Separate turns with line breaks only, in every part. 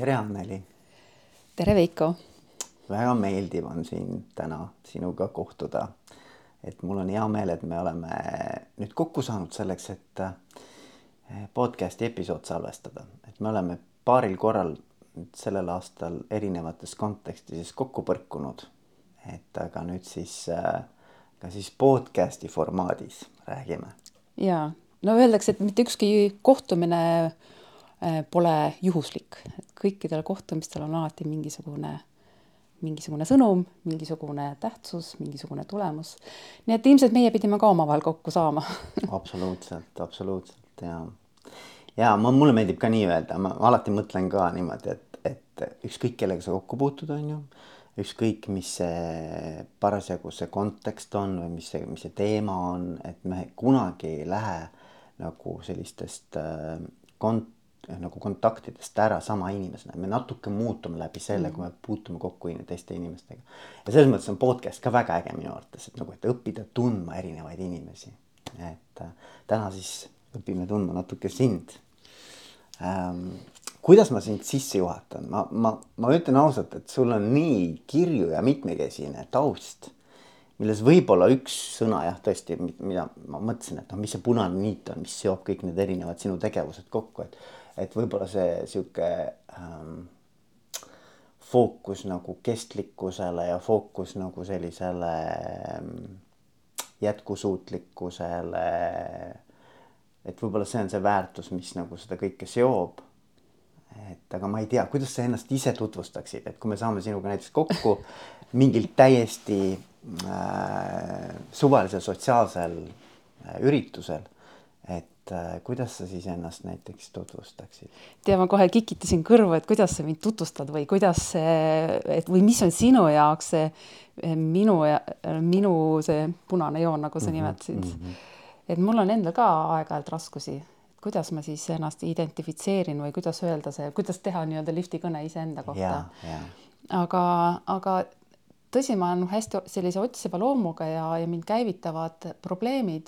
tere, Anneli.
tere, Veiko.
väga meeldiv on siin täna sinuga kohtuda. et mul on hea meel, et me oleme nüüd kokku saanud selleks, et eh, podcast'i episood salvestada, et me oleme paaril korral sellel aastal erinevates kontekstides kokku põrkunud. et aga nüüd siis äh, ka siis podcast'i formaadis räägime.
ja no öeldakse, et mitte ükski kohtumine Äh, pole juhuslik, kõikidel kohtumistel on alati mingisugune, mingisugune sõnum, mingisugune tähtsus, mingisugune tulemus. nii et ilmselt meie pidime ka omavahel kokku saama.
Absoluutselt, absoluutselt ja, ja ma, mulle meeldib ka nii öelda, ma alati mõtlen ka niimoodi, et, et ükskõik kellega sa kokku puutud, on ju ükskõik, mis see parasjagu see kontekst on või mis see, mis see teema on, et me kunagi ei lähe nagu sellistest äh, kont-, nagu kontaktidest ära sama inimesena, me natuke muutume läbi selle mm., kui me puutume kokku teiste inimestega. ja selles mõttes on podcast ka väga äge minu arvates, et nagu, et õppida tundma erinevaid inimesi. et äh, täna siis õpime tundma natuke sind ähm,. kuidas ma sind sisse juhatan, ma, ma, ma ütlen ausalt, et sul on nii kirju ja mitmekesine taust milles võib-olla üks sõna jah, tõesti, mida ma mõtlesin, et noh, mis see punane niit on, mis seob kõik need erinevad sinu tegevused kokku, et et võib-olla see sihuke ähm, fookus nagu kestlikkusele ja fookus nagu sellisele ähm, jätkusuutlikkusele. et võib-olla see on see väärtus, mis nagu seda kõike seob. et aga ma ei tea, kuidas sa ennast ise tutvustaksid, et kui me saame sinuga näiteks kokku mingil täiesti äh, suvalisel sotsiaalsel äh, üritusel, et äh, kuidas sa siis ennast näiteks tutvustaksid?
tea, ma kohe kikitasin kõrvu, et kuidas sa mind tutvustad või kuidas see, et või mis on sinu jaoks see eh, minu ja minu see punane joon, nagu sa mm -hmm, nimetasid mm. -hmm. et mul on endal ka aeg-ajalt raskusi, kuidas ma siis ennast identifitseerin või kuidas öelda see, kuidas teha nii-öelda lifti kõne iseenda kohta. aga, aga tõsi, ma olen hästi sellise otsiva loomuga ja, ja mind käivitavad probleemid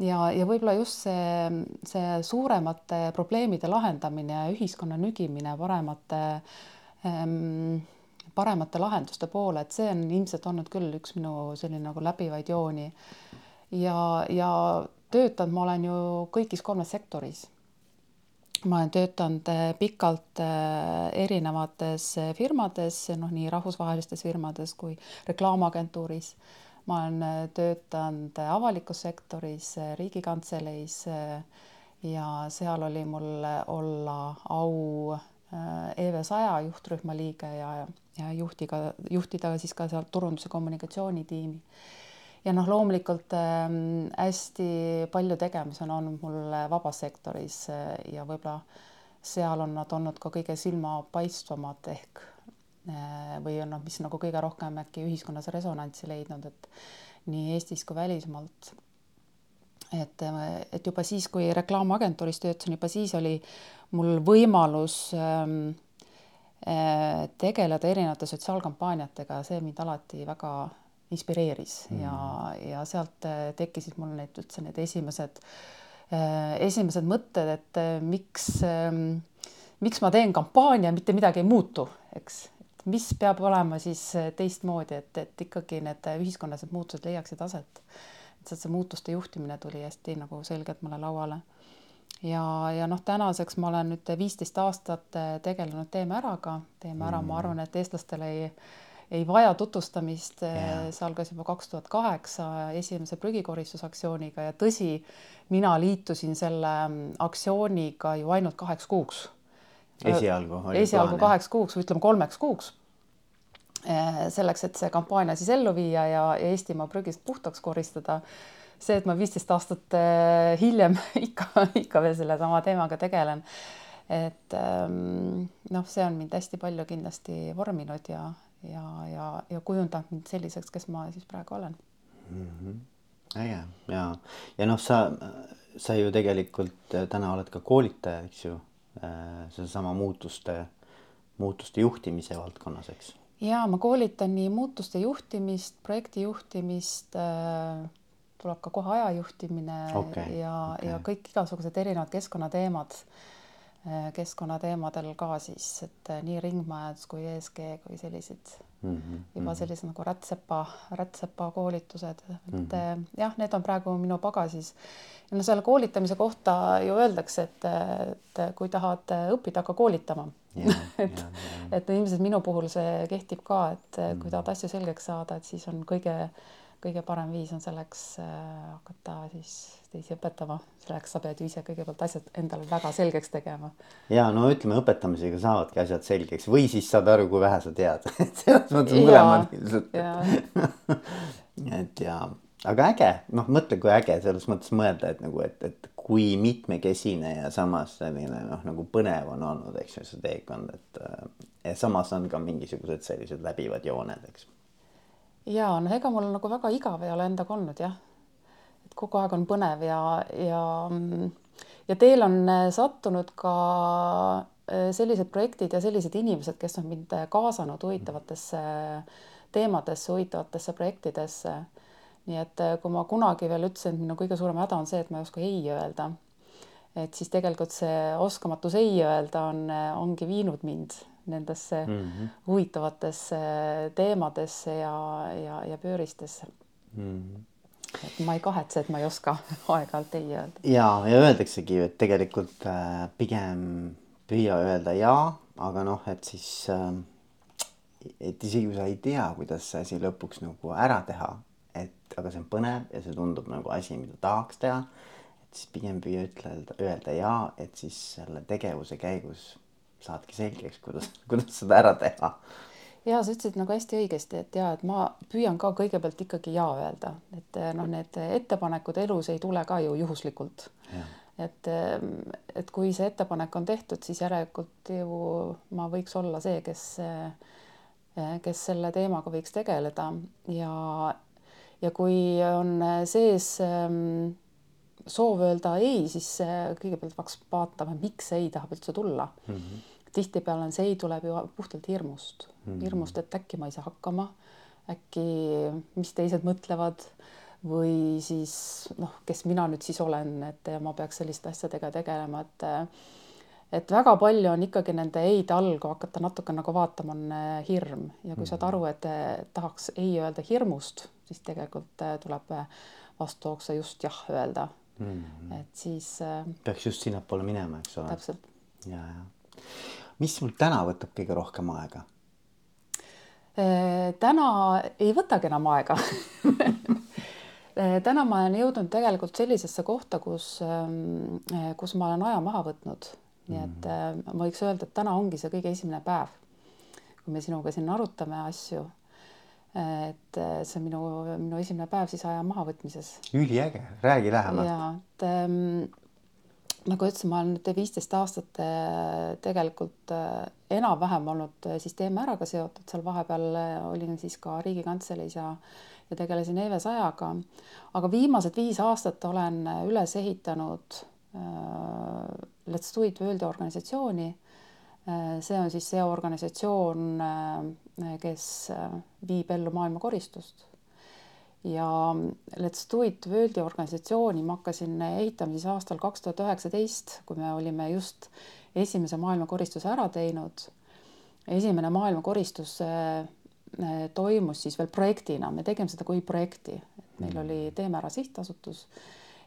ja, ja võib-olla just see, see suuremate probleemide lahendamine ja ühiskonna nügimine paremate ähm, paremate lahenduste poole, et see on ilmselt olnud küll üks minu selline nagu läbivaid jooni. ja, ja töötanud ma olen ju kõigis kolmes sektoris. ma olen töötanud äh, pikalt äh, erinevates firmades, noh, nii rahvusvahelistes firmades kui reklaamagentuuris ma olen äh, töötanud avalikus sektoris, äh, Riigikantseleis äh, ja seal oli mul olla au EV saja juhtrühma liige ja, ja juhtiga, juhtida siis ka seal turundus- ja kommunikatsioonitiimi. ja noh, loomulikult äh, hästi palju tegemisi on olnud mul vabas sektoris ja võib-olla seal on nad olnud ka kõige silmapaistvamad ehk Äh, või on noh, mis nagu kõige rohkem äkki ühiskonnas resonantsi leidnud, et nii Eestis kui välismaalt. et, äh, et juba siis, kui reklaamagentuuris töötasin, juba siis oli mul võimalus ähm, äh, tegeleda erinevate sotsiaalkampaaniatega, see mind alati väga inspireeris mm. ja, ja sealt äh, tekkisid mul need üldse need esimesed äh,, esimesed mõtted, et äh, miks äh, miks ma teen kampaania, mitte midagi ei muutu, eks mis peab olema siis äh, teistmoodi, et, et ikkagi need äh, ühiskonnas need muutused leiaksid aset. et see muutuste juhtimine tuli hästi nagu selgelt mulle lauale. ja, ja noh, tänaseks ma olen nüüd viisteist aastat äh, tegelenud Teeme Äraga, Teeme Ära mm., ma arvan, et eestlastele ei ei vaja tutvustamist yeah., see algas juba kaks tuhat kaheksa esimese prügikoristusaktsiooniga ja tõsi, mina liitusin selle mm, aktsiooniga ju ainult kaheks kuuks
esialgu oli
esialgu plaan, kaheks kuuks või ütleme kolmeks kuuks. Eh, selleks, et see kampaania siis ellu viia ja, Eestimaa prügist puhtaks koristada. see, et ma viisteist aastat eh, hiljem ikka, ikka veel sellesama teemaga tegelen. et ehm, noh, see on mind hästi palju kindlasti vorminud ja, ja, ja, ja kujundanud mind selliseks, kes ma siis praegu olen
mm. -hmm äge ja, ja noh, sa, sa ju tegelikult täna oled ka koolitaja, eks ju Äh, sedasama muutuste, muutuste juhtimise valdkonnas, eks?
ja ma koolitan nii muutuste juhtimist, projekti juhtimist äh,, tuleb ka kohe aja juhtimine okay, ja okay., ja kõik igasugused erinevad keskkonnateemad keskkonnateemadel ka siis, et nii ringmajandus kui ESG kui sellised mm -hmm. juba sellised nagu rätsepa, rätsepa koolitused, et mm -hmm. jah, need on praegu minu pagasis. no selle koolitamise kohta ju öeldakse, et, et kui tahad õppida, hakka koolitama. et, et ilmselt minu puhul see kehtib ka, et mm -hmm. kui tahad asju selgeks saada, et siis on kõige kõige parem viis on selleks äh, hakata siis teisi õpetama, selleks sa pead ju ise kõigepealt asjad endale väga selgeks tegema.
ja no ütleme, õpetamisega saavadki asjad selgeks. Või siis saad aru, kui vähe sa tead. Et selles mõttes mõlemad ilmselt. et ja, aga äge, noh, mõtle, kui äge selles mõttes mõelda, et nagu, et, et kui mitmekesine ja samas selline noh, nagu põnev on olnud, eks ju, see teekond, et äh, ja samas on ka mingisugused sellised läbivad jooned, eks
ja noh, ega mul nagu väga igav ei ole endaga olnud jah. et kogu aeg on põnev ja, ja ja teil on äh, sattunud ka äh, sellised projektid ja sellised inimesed, kes on mind äh, kaasanud huvitavatesse teemadesse, huvitavatesse projektidesse. nii et kui ma kunagi veel ütlesin, et minu kõige suurem häda on see, et ma ei oska ei öelda, et siis tegelikult see oskamatus ei öelda on, ongi viinud mind nendesse mm -hmm. huvitavatesse teemadesse ja, ja, ja pööristesse mm. -hmm et ma ei kahetse, et ma ei oska aeg-ajalt ei öelda.
ja, ja öeldaksegi ju, et tegelikult äh, pigem püüa öelda ja, aga noh, et siis äh, et isegi kui sa ei tea, kuidas see asi lõpuks nagu ära teha, et aga see on põnev ja see tundub nagu asi, mida tahaks teha, et siis pigem püüa ütelda, öelda ja, et siis selle tegevuse käigus saadki selgeks, kuidas, kuidas seda ära teha.
ja sa ütlesid nagu hästi õigesti, et ja et ma püüan ka kõigepealt ikkagi ja öelda, et eh, noh, need ettepanekud elus ei tule ka ju juhuslikult. et, eh, et kui see ettepanek on tehtud, siis järelikult ju ma võiks olla see, kes, eh, kes selle teemaga võiks tegeleda ja, ja kui on sees soov öelda ei, siis kõigepealt peaks vaatama, miks ei tahab üldse tulla. Mm. -hmm tihtipeale on see ei tuleb ju puhtalt hirmust. Mm, -hmm. hirmust, et äkki ma ei saa hakkama, äkki, mis teised mõtlevad või siis noh, kes mina nüüd siis olen, et ma peaks selliste asjadega tegelema, et et väga palju on ikkagi nende ei-de all, kui hakata natuke nagu vaatama, on äh, hirm. Ja kui saad aru, et tahaks ei öelda hirmust, siis tegelikult äh, tuleb vastuoksa just jah öelda mm. et siis.
peaks just sinnapoole minema, eks ole.
täpselt.
ja, ja mis sul täna võtab kõige rohkem aega?
Äh, täna ei võtagi enam aega äh, täna ma olen jõudnud tegelikult sellisesse kohta, kus, ähm, äh, kus ma olen aja maha võtnud. nii et mm. ma võiks öelda, et täna ongi see kõige esimene päev, kui me sinuga siin arutame asju. Et see on minu, minu esimene päev siis aja mahavõtmises.
üliäge, räägi lähemalt.
ja, et ähm, nagu ütlesin, ma olen nüüd viisteist aastat äh, tegelikult äh, enam-vähem olnud äh, siis Teeme Äraga seotud, seal vahepeal olin siis ka Riigikantseleis ja ja tegelesin EV Sajaga. aga viimased viis aastat olen üles ehitanud äh, Let's Do It World'i organisatsiooni äh,. See on siis see organisatsioon äh,, kes viib ellu maailmakoristust. Ja Let's Do It World'i organisatsiooni ma hakkasin ehitama siis aastal kaks tuhat üheksateist, kui me olime just esimese maailmakoristuse ära teinud. esimene maailmakoristus äh, toimus siis veel projektina, me tegime seda kui projekti, meil oli Teeme Ära sihtasutus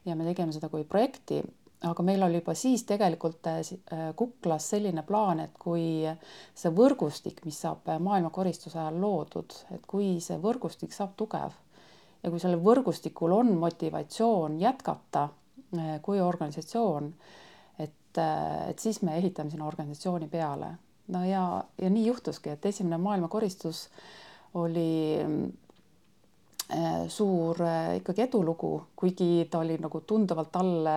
ja me tegime seda kui projekti, aga meil oli juba siis tegelikult äh, kuklas selline plaan, et kui see võrgustik, mis saab maailmakoristuse ajal loodud, et kui see võrgustik saab tugev ja kui sellel võrgustikul on motivatsioon jätkata kui organisatsioon, et, et siis me ehitame sinna organisatsiooni peale. no ja, ja nii juhtuski, et esimene maailmakoristus oli eh, suur ikkagi edulugu, kuigi ta oli nagu tunduvalt all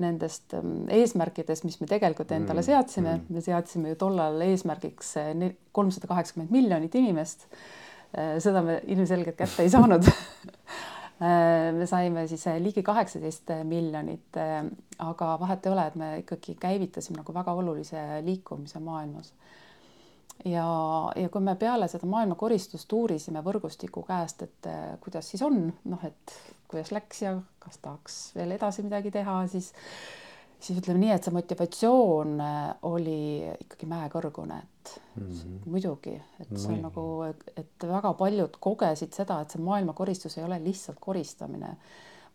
nendest mm, eesmärkidest, mis me tegelikult endale mm, seadsime mm., me seadsime ju tollal eesmärgiks kolmsada kaheksakümmend miljonit inimest Äh, seda me ilmselgelt kätte ei saanud äh, me saime siis äh, ligi kaheksateist miljonit, aga vahet ei ole, et me ikkagi käivitasime nagu väga olulise liikumise maailmas. Ja, ja kui me peale seda maailmakoristust uurisime võrgustiku käest, et kuidas siis on, noh, et kuidas läks ja kas tahaks veel edasi midagi teha, siis siis ütleme nii, et see motivatsioon oli ikkagi mäekõrgune, et mm -hmm. muidugi, et see on mm -hmm. nagu, et väga paljud kogesid seda, et see maailmakoristus ei ole lihtsalt koristamine,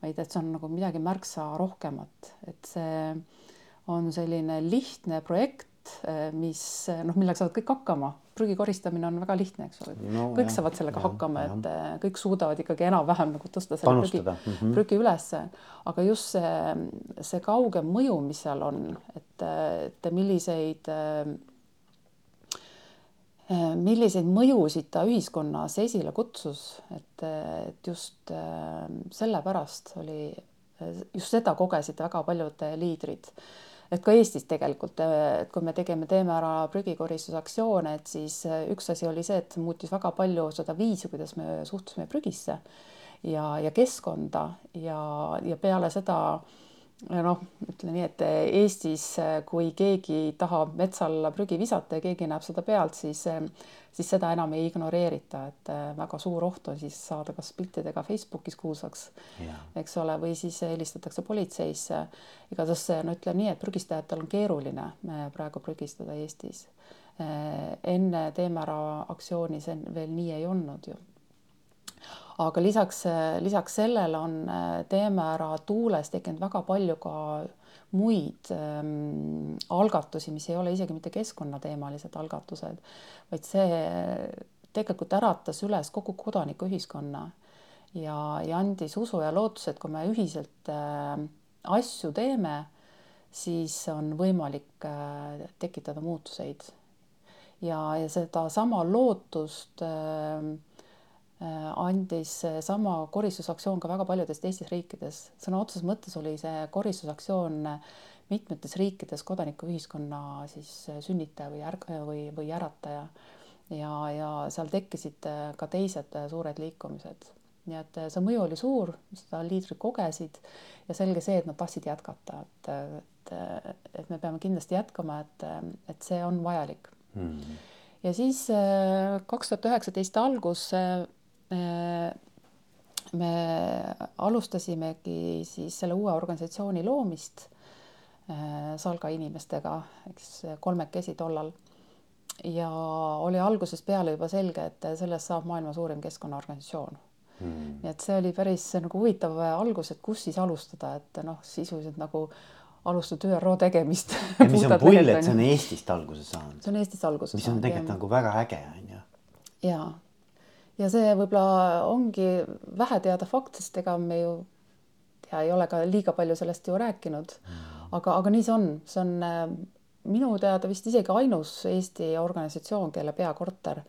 vaid et see on nagu midagi märksa rohkemat, et see on selline lihtne projekt, mis noh, millega saavad kõik hakkama prügi koristamine on väga lihtne, eks ole no,. kõik jah, saavad sellega jah, hakkama, et. Eh, kõik suudavad ikkagi enam-vähem nagu tõsta selle Panustada. prügi mm -hmm. prügi ülesse. aga just see, see kaugem mõju, mis seal on, et, et milliseid eh, milliseid mõjusid ta ühiskonnas esile kutsus, et, et just eh, sellepärast oli, just seda kogesid väga paljud liidrid et ka Eestis tegelikult, et kui me tegime Teeme ära prügikoristusaksioone, et siis äh, üks asi oli see, et muutis väga palju seda viisi, kuidas me suhtusime prügisse ja, ja keskkonda ja, ja peale seda noh, ütleme nii, et Eestis, kui keegi tahab metsa alla prügi visata ja keegi näeb seda pealt, siis siis seda enam ei ignoreerita, et väga suur oht on siis saada kas piltidega Facebookis kuulsaks, eks ole, või siis helistatakse politseisse. igatahes no ütleme nii, et prügistajatel on keeruline praegu prügistada Eestis. Enne Teeme ära aktsiooni see veel nii ei olnud ju aga lisaks, lisaks sellele on Teeme ära tuules tekkinud väga palju ka muid ähm, algatusi, mis ei ole isegi mitte keskkonnateemalised algatused, vaid see tegelikult äratas üles kogu kodanikuühiskonna ja, ja andis usu ja lootuse, et kui me ühiselt äh, asju teeme, siis on võimalik äh, tekitada muutuseid. ja, ja sedasama lootust äh, Äh, andis sama koristusaktsioon ka väga paljudes teistes riikides. sõna otseses mõttes oli see koristusaktsioon mitmetes riikides kodanikuühiskonna siis sünnitaja või ärg- või, või ärataja. ja, ja seal tekkisid ka teised suured liikumised. nii et see mõju oli suur, seda liidrid kogesid ja selge see, et nad tahtsid jätkata, et, et, et me peame kindlasti jätkama, et, et see on vajalik hmm. ja siis kaks tuhat üheksateist algus me alustasimegi siis selle uue organisatsiooni loomist äh, Salga inimestega, eks kolmekesi tollal. ja oli algusest peale juba selge, et sellest saab maailma suurim keskkonnaorganisatsioon hmm.. nii et see oli päris nagu huvitav algus, et kus siis alustada, et noh, sisuliselt nagu alustada ÜRO tegemist.
mis on pull, et see on Eestist alguse saanud.
see on Eestist alguse
saanud. mis on tegelikult nagu väga äge, on ju.
ja ja see võib-olla ongi vähe teada fakt, sest ega me ju ja ei ole ka liiga palju sellest ju rääkinud. aga, aga nii see on, see on äh, minu teada vist isegi ainus Eesti organisatsioon, kelle peakorter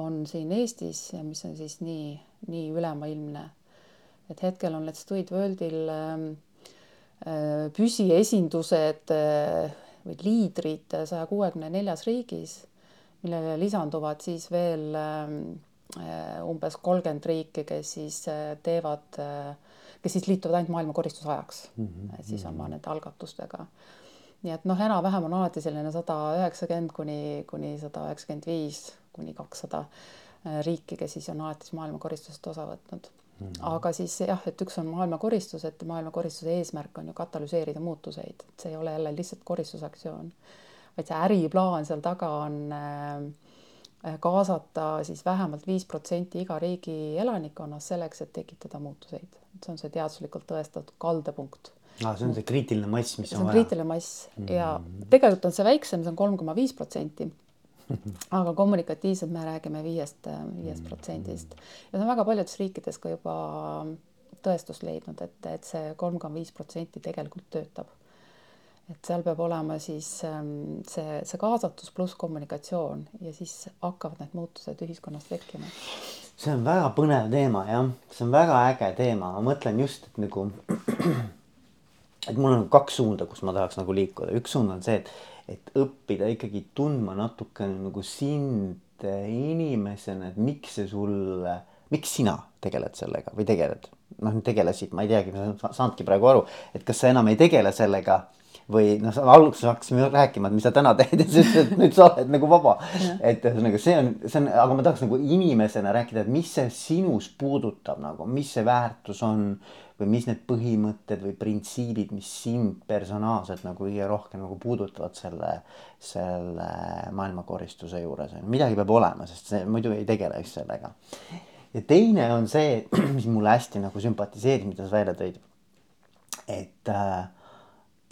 on siin Eestis ja mis on siis nii, nii ülemaailmne. et hetkel on Let's Do It Worldil ähm, äh, püsiesindused äh, või liidrid saja kuuekümne neljas riigis, millele lisanduvad siis veel äh, Äh, umbes kolmkümmend riiki, kes siis äh, teevad, äh, kes siis liituvad ainult maailma koristusajaks mm, -hmm. siis oma nende algatustega. nii et noh, enam-vähem on alati selline sada üheksakümmend kuni, kuni sada üheksakümmend viis kuni kakssada riiki, kes siis on alati siis maailma koristusest osa võtnud mm. -hmm. aga siis jah, et üks on maailma koristus, et maailma koristuse eesmärk on ju katalüseerida muutuseid, et see ei ole jälle lihtsalt koristusaktsioon, vaid see äriplaan seal taga on äh, Äh, kaasata siis vähemalt viis protsenti iga riigi elanikkonnast selleks, et tekitada muutuseid. see on see teaduslikult tõestatud kaldepunkt.
Ah, see on see kriitiline mass, mis
see on, on kriitiline mass mm -hmm. ja tegelikult on see väiksem, see on kolm koma viis protsenti. aga kommunikatiivselt me räägime viiest, viiest protsendist ja see on väga paljudes riikides ka juba tõestust leidnud, et, et see kolm koma viis protsenti tegelikult töötab et seal peab olema siis ähm, see, see kaasatus pluss kommunikatsioon ja siis hakkavad need muutused ühiskonnas tekkima.
see on väga põnev teema jah, see on väga äge teema, ma mõtlen just, et nagu, et mul on kaks suunda, kus ma tahaks nagu liikuda, üks suund on see, et, et õppida ikkagi tundma natukene nagu sind inimesena, et miks see sulle, miks sina tegeled sellega või tegeled, noh tegelesid, ma ei teagi, ma ei saanudki praegu aru, et kas sa enam ei tegele sellega või noh, alguses hakkasime rääkima, et mis sa täna teed ja siis, et nüüd sa oled nagu vaba. et ühesõnaga see on, see on, aga ma tahaks nagu inimesena rääkida, et mis see sinus puudutab nagu, mis see väärtus on või mis need põhimõtted või printsiibid, mis sind personaalselt nagu kõige rohkem nagu puudutavad selle, selle maailmakoristuse juures, midagi peab olema, sest see muidu ei tegele just sellega. ja teine on see, mis mulle hästi nagu sümpatiseeris, mida sa välja tõid. et äh,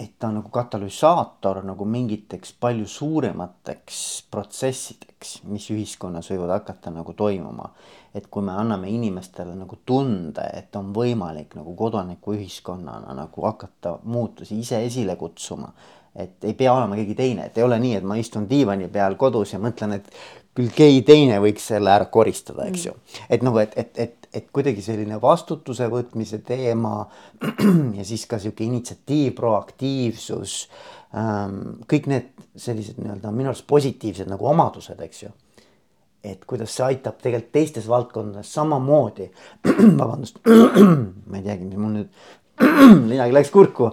et ta on nagu katalüsaator nagu mingiteks palju suuremateks protsessideks, mis ühiskonnas võivad hakata nagu toimuma. et kui me anname inimestele nagu tunde, et on võimalik nagu kodanikuühiskonnana nagu hakata muutusi ise esile kutsuma, et ei pea olema keegi teine, et ei ole nii, et ma istun diivani peal kodus ja mõtlen, et küll keegi teine võiks selle ära koristada, eks ju. et nagu, et, et, et, et kuidagi selline vastutuse võtmise teema ja siis ka sihuke initsiatiiv, proaktiivsus ähm,. kõik need sellised nii-öelda minu arust positiivsed nagu omadused, eks ju. et kuidas see aitab tegelikult teistes valdkondades samamoodi. vabandust, ma ei teagi, mis mul nüüd midagi läks kurku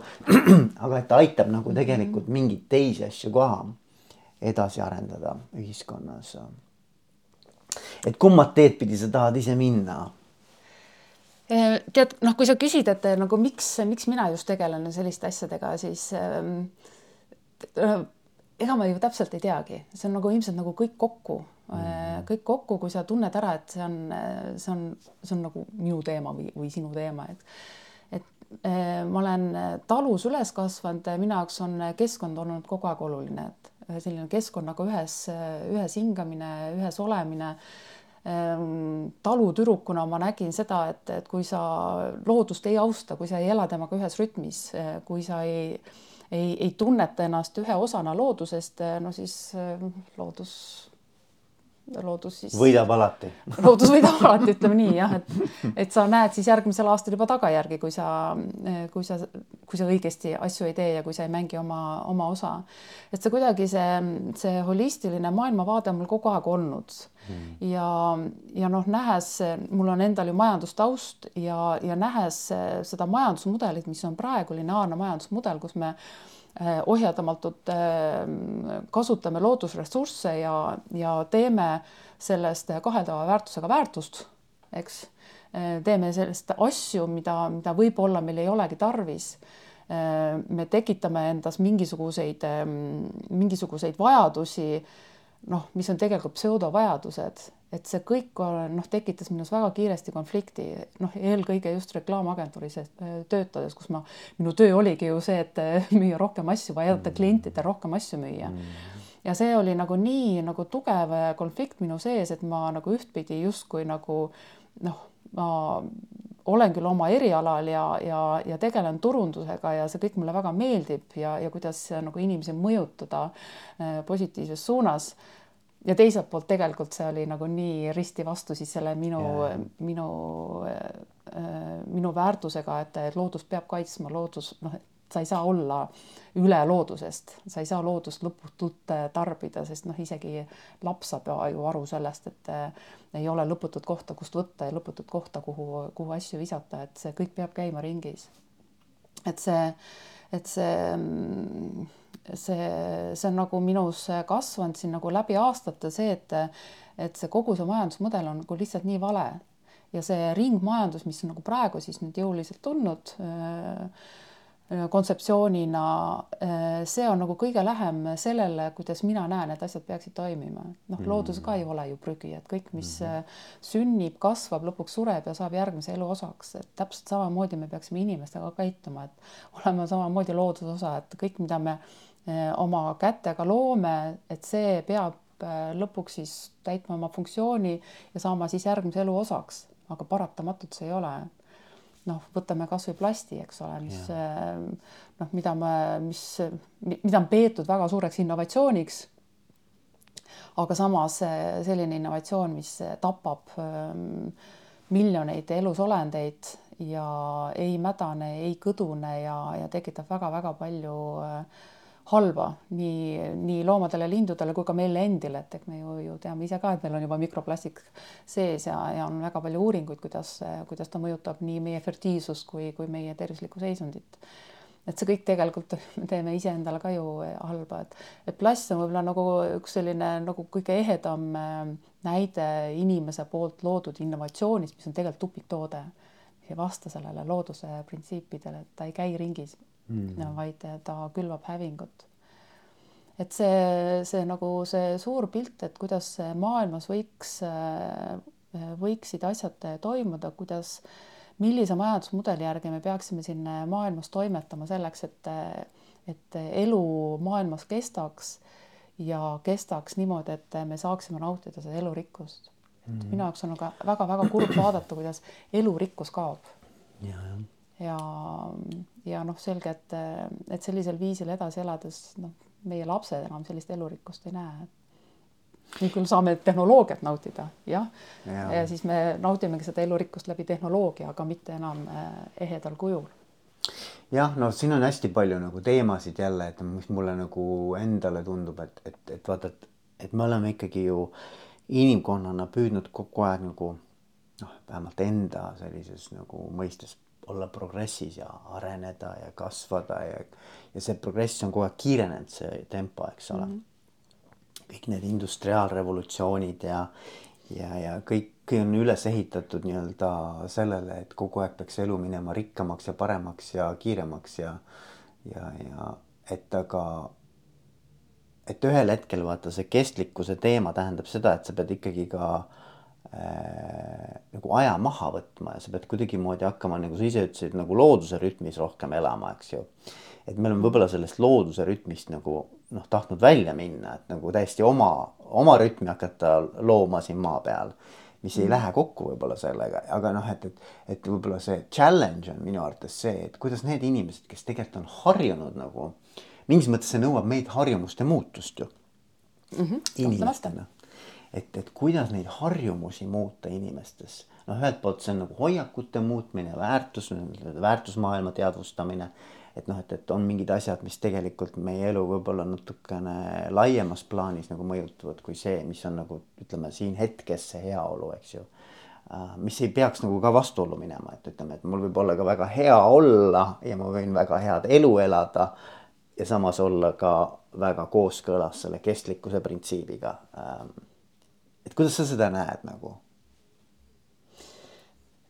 aga et ta aitab nagu tegelikult mingeid teisi asju ka edasi arendada ühiskonnas. et kummat teed pidi sa tahad ise minna?
Eh, tead, noh, kui sa küsid, et nagu miks, miks mina just tegelen selliste asjadega, siis äh, ega ma ju täpselt ei teagi, see on nagu ilmselt nagu kõik kokku mm., kõik kokku, kui sa tunned ära, et see on, see on, see on nagu minu teema või, või sinu teema, et et äh, ma olen talus üles kasvanud, minu jaoks on keskkond olnud kogu aeg oluline, et selline keskkonnaga ühes, ühes hingamine, ühes olemine. Ehm, talutüdrukuna ma nägin seda, et, et kui sa loodust ei austa, kui sa ei ela temaga ühes rütmis, kui sa ei, ei, ei tunneta ennast ühe osana loodusest, no siis loodus loodus siis.
võidab alati
loodus võidab alati, ütleme nii jah, et, et sa näed siis järgmisel aastal juba tagajärgi, kui sa, kui sa, kui sa õigesti asju ei tee ja kui sa ei mängi oma, oma osa. et see kuidagi see, see holistiline maailmavaade on mul kogu aeg olnud hmm. ja, ja noh, nähes, mul on endal ju majandustaust ja, ja nähes seda majandusmudelit, mis on praegu lineaarne majandusmudel, kus me Eh, ohjeldamatult eh, kasutame loodusressursse ja, ja teeme sellest kaheldava väärtusega väärtust, eks. Eh, teeme sellest asju, mida, mida võib-olla meil ei olegi tarvis. me tekitame endas mingisuguseid, mingisuguseid vajadusi, noh, mis on tegelikult pseudovajadused et see kõik noh, tekitas minus väga kiiresti konflikti, noh, eelkõige just reklaamagentuuris äh, töötades, kus ma, minu töö oligi ju see, et äh, müüa rohkem asju või aidata mm. klientidel rohkem asju müüa mm. ja see oli nagu nii nagu tugev äh, konflikt minu sees, et ma nagu ühtpidi justkui nagu noh, ma olen küll oma erialal ja, ja, ja tegelen turundusega ja see kõik mulle väga meeldib ja, ja kuidas nagu inimesi mõjutada positiivses suunas ja teiselt poolt tegelikult see oli nagu nii risti vastu siis selle minu yeah., minu äh,, minu väärtusega, et, loodust peab kaitsma, loodus, noh, sa ei saa olla üle loodusest, sa ei saa loodust lõputult äh, tarbida, sest noh, isegi laps saab ju aru sellest, et äh, ei ole lõputut kohta, kust võtta ja lõputut kohta, kuhu, kuhu asju visata, et see kõik peab käima ringis. et see, et see mm, see, see on nagu minus kasvanud siin nagu läbi aastate see, et, et see kogu see majandusmudel on nagu lihtsalt nii vale ja see ringmajandus, mis on nagu praegu siis nüüd jõuliselt tulnud äh, kontseptsioonina, äh, see on nagu kõige lähem sellele, kuidas mina näen, et asjad peaksid toimima. noh, loodus ka ei ole ju prügi, et kõik, mis mm -hmm. sünnib, kasvab, lõpuks sureb ja saab järgmise elu osaks, et täpselt samamoodi me peaksime inimestega käituma, et olema samamoodi looduse osa, et kõik, mida me Eh, oma kätega loome, et see peab eh, lõpuks siis täitma oma funktsiooni ja saama siis järgmise elu osaks, aga paratamatult see ei ole. noh, võtame kasvõi plasti, eks ole, mis eh, noh, mida me, mis, mida on peetud väga suureks innovatsiooniks. aga samas selline innovatsioon, mis tapab miljoneid elusolendeid ja ei mädane, ei kõdune ja, ja tekitab väga-väga palju äh, halba nii, nii loomadele, lindudele kui ka meile endile, et eks me ju, ju teame ise ka, et meil on juba mikroplastik sees ja, ja on väga palju uuringuid, kuidas, kuidas ta mõjutab nii meie fertiilsust kui, kui meie tervislikku seisundit. et see kõik tegelikult me teeme iseendale ka ju halba, et, et plast on võib-olla nagu üks selline nagu kõige ehedam äh, näide inimese poolt loodud innovatsioonist, mis on tegelikult tupiktoode. ei vasta sellele looduse printsiipidele, et ta ei käi ringis mm., vaid ta külvab hävingut. et see, see nagu see suur pilt, et kuidas maailmas võiks, äh, võiksid asjad toimuda, kuidas millise majandusmudeli järgi me peaksime siin maailmas toimetama selleks, et, et elu maailmas kestaks ja kestaks niimoodi, et me saaksime nautida seda elurikkust. et mm. minu jaoks on aga väga-väga kurb vaadata, kuidas elurikkus kaob.
ja, ja,
ja, ja noh, selge, et, et sellisel viisil edasi elades noh, meie lapsed enam sellist elurikkust ei näe, nüüd küll saame tehnoloogiat nautida, jah ja. ja siis me nautimegi seda elurikkust läbi tehnoloogia, aga mitte enam eh, ehedal kujul.
jah, no siin on hästi palju nagu teemasid jälle, et mis mulle nagu endale tundub, et, et, et vaata, et, et me oleme ikkagi ju inimkonnana püüdnud kogu aeg nagu noh, vähemalt enda sellises nagu mõistes olla progressis ja areneda ja kasvada ja, ja see progress on kogu aeg kiirenenud, see tempo, eks ole mm. -hmm kõik need industriaalrevolutsioonid ja, ja, ja kõik on üles ehitatud nii-öelda sellele, et kogu aeg peaks elu minema rikkamaks ja paremaks ja kiiremaks ja, ja, ja et aga, et ühel hetkel vaata see kestlikkuse teema tähendab seda, et sa pead ikkagi ka äh, nagu aja maha võtma ja sa pead kuidagimoodi hakkama, nagu sa ise ütlesid, nagu looduse rütmis rohkem elama, eks ju. et me oleme võib-olla sellest looduse rütmist nagu noh, tahtnud välja minna, et nagu täiesti oma, oma rütmi hakata looma siin maa peal, mis ei mm. lähe kokku võib-olla sellega, aga noh, et, et, et võib-olla see challenge on minu arvates see, et kuidas need inimesed, kes tegelikult on harjunud nagu mingis mõttes see nõuab meid harjumuste muutust ju
mm. -hmm, inimestena,
et, et kuidas neid harjumusi muuta inimestes, noh, ühelt poolt see on nagu hoiakute muutmine, väärtus, väärtusmaailma teadvustamine et noh, et, et on mingid asjad, mis tegelikult meie elu võib-olla natukene laiemas plaanis nagu mõjutavad kui see, mis on nagu ütleme siin hetkes see heaolu, eks ju. Äh, mis ei peaks nagu ka vastuollu minema, et ütleme, et mul võib olla ka väga hea olla ja ma võin väga head elu elada ja samas olla ka väga kooskõlas selle kestlikkuse printsiibiga. Et kuidas sa seda näed nagu?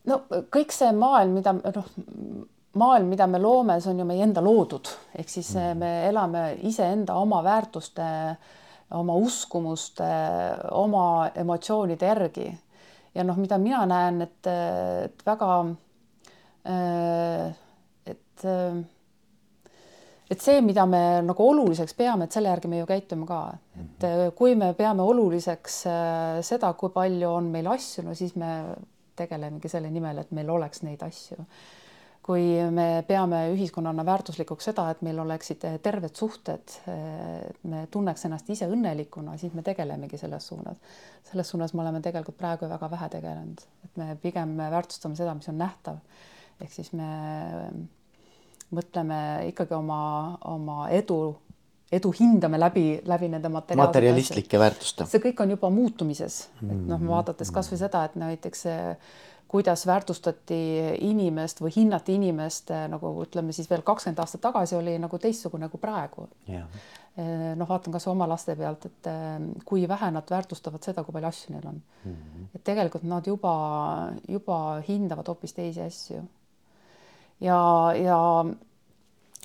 no kõik see maailm, mida noh maailm, mida me loome, see on ju meie enda loodud, ehk siis mm. me elame iseenda oma väärtuste, oma uskumuste, oma emotsioonide järgi. ja noh, mida mina näen, et, et väga, et, et see, mida me nagu oluliseks peame, et selle järgi me ju käitume ka, et mm-hmm. kui me peame oluliseks seda, kui palju on meil asju, no siis me tegelemegi selle nimel, et meil oleks neid asju kui me peame ühiskonnana väärtuslikuks seda, et meil oleksid terved suhted, et me tunneks ennast ise õnnelikuna, siis me tegelemegi selles suunas. selles suunas me oleme tegelikult praegu väga vähe tegelenud, et me pigem väärtustame seda, mis on nähtav. ehk siis me mõtleme ikkagi oma, oma edu, edu hindame läbi, läbi nende
materialistlike väärtuste.
see kõik on juba muutumises, et noh, vaadates kasvõi seda, et näiteks kuidas väärtustati inimest või hinnati inimest eh, nagu ütleme siis veel kakskümmend aastat tagasi oli nagu teistsugune kui praegu. Eh, noh, vaatan kasvõi oma laste pealt, et eh, kui vähe nad väärtustavad seda, kui palju asju neil on mm. -hmm. et tegelikult nad juba, juba hindavad hoopis teisi asju. Ja, ja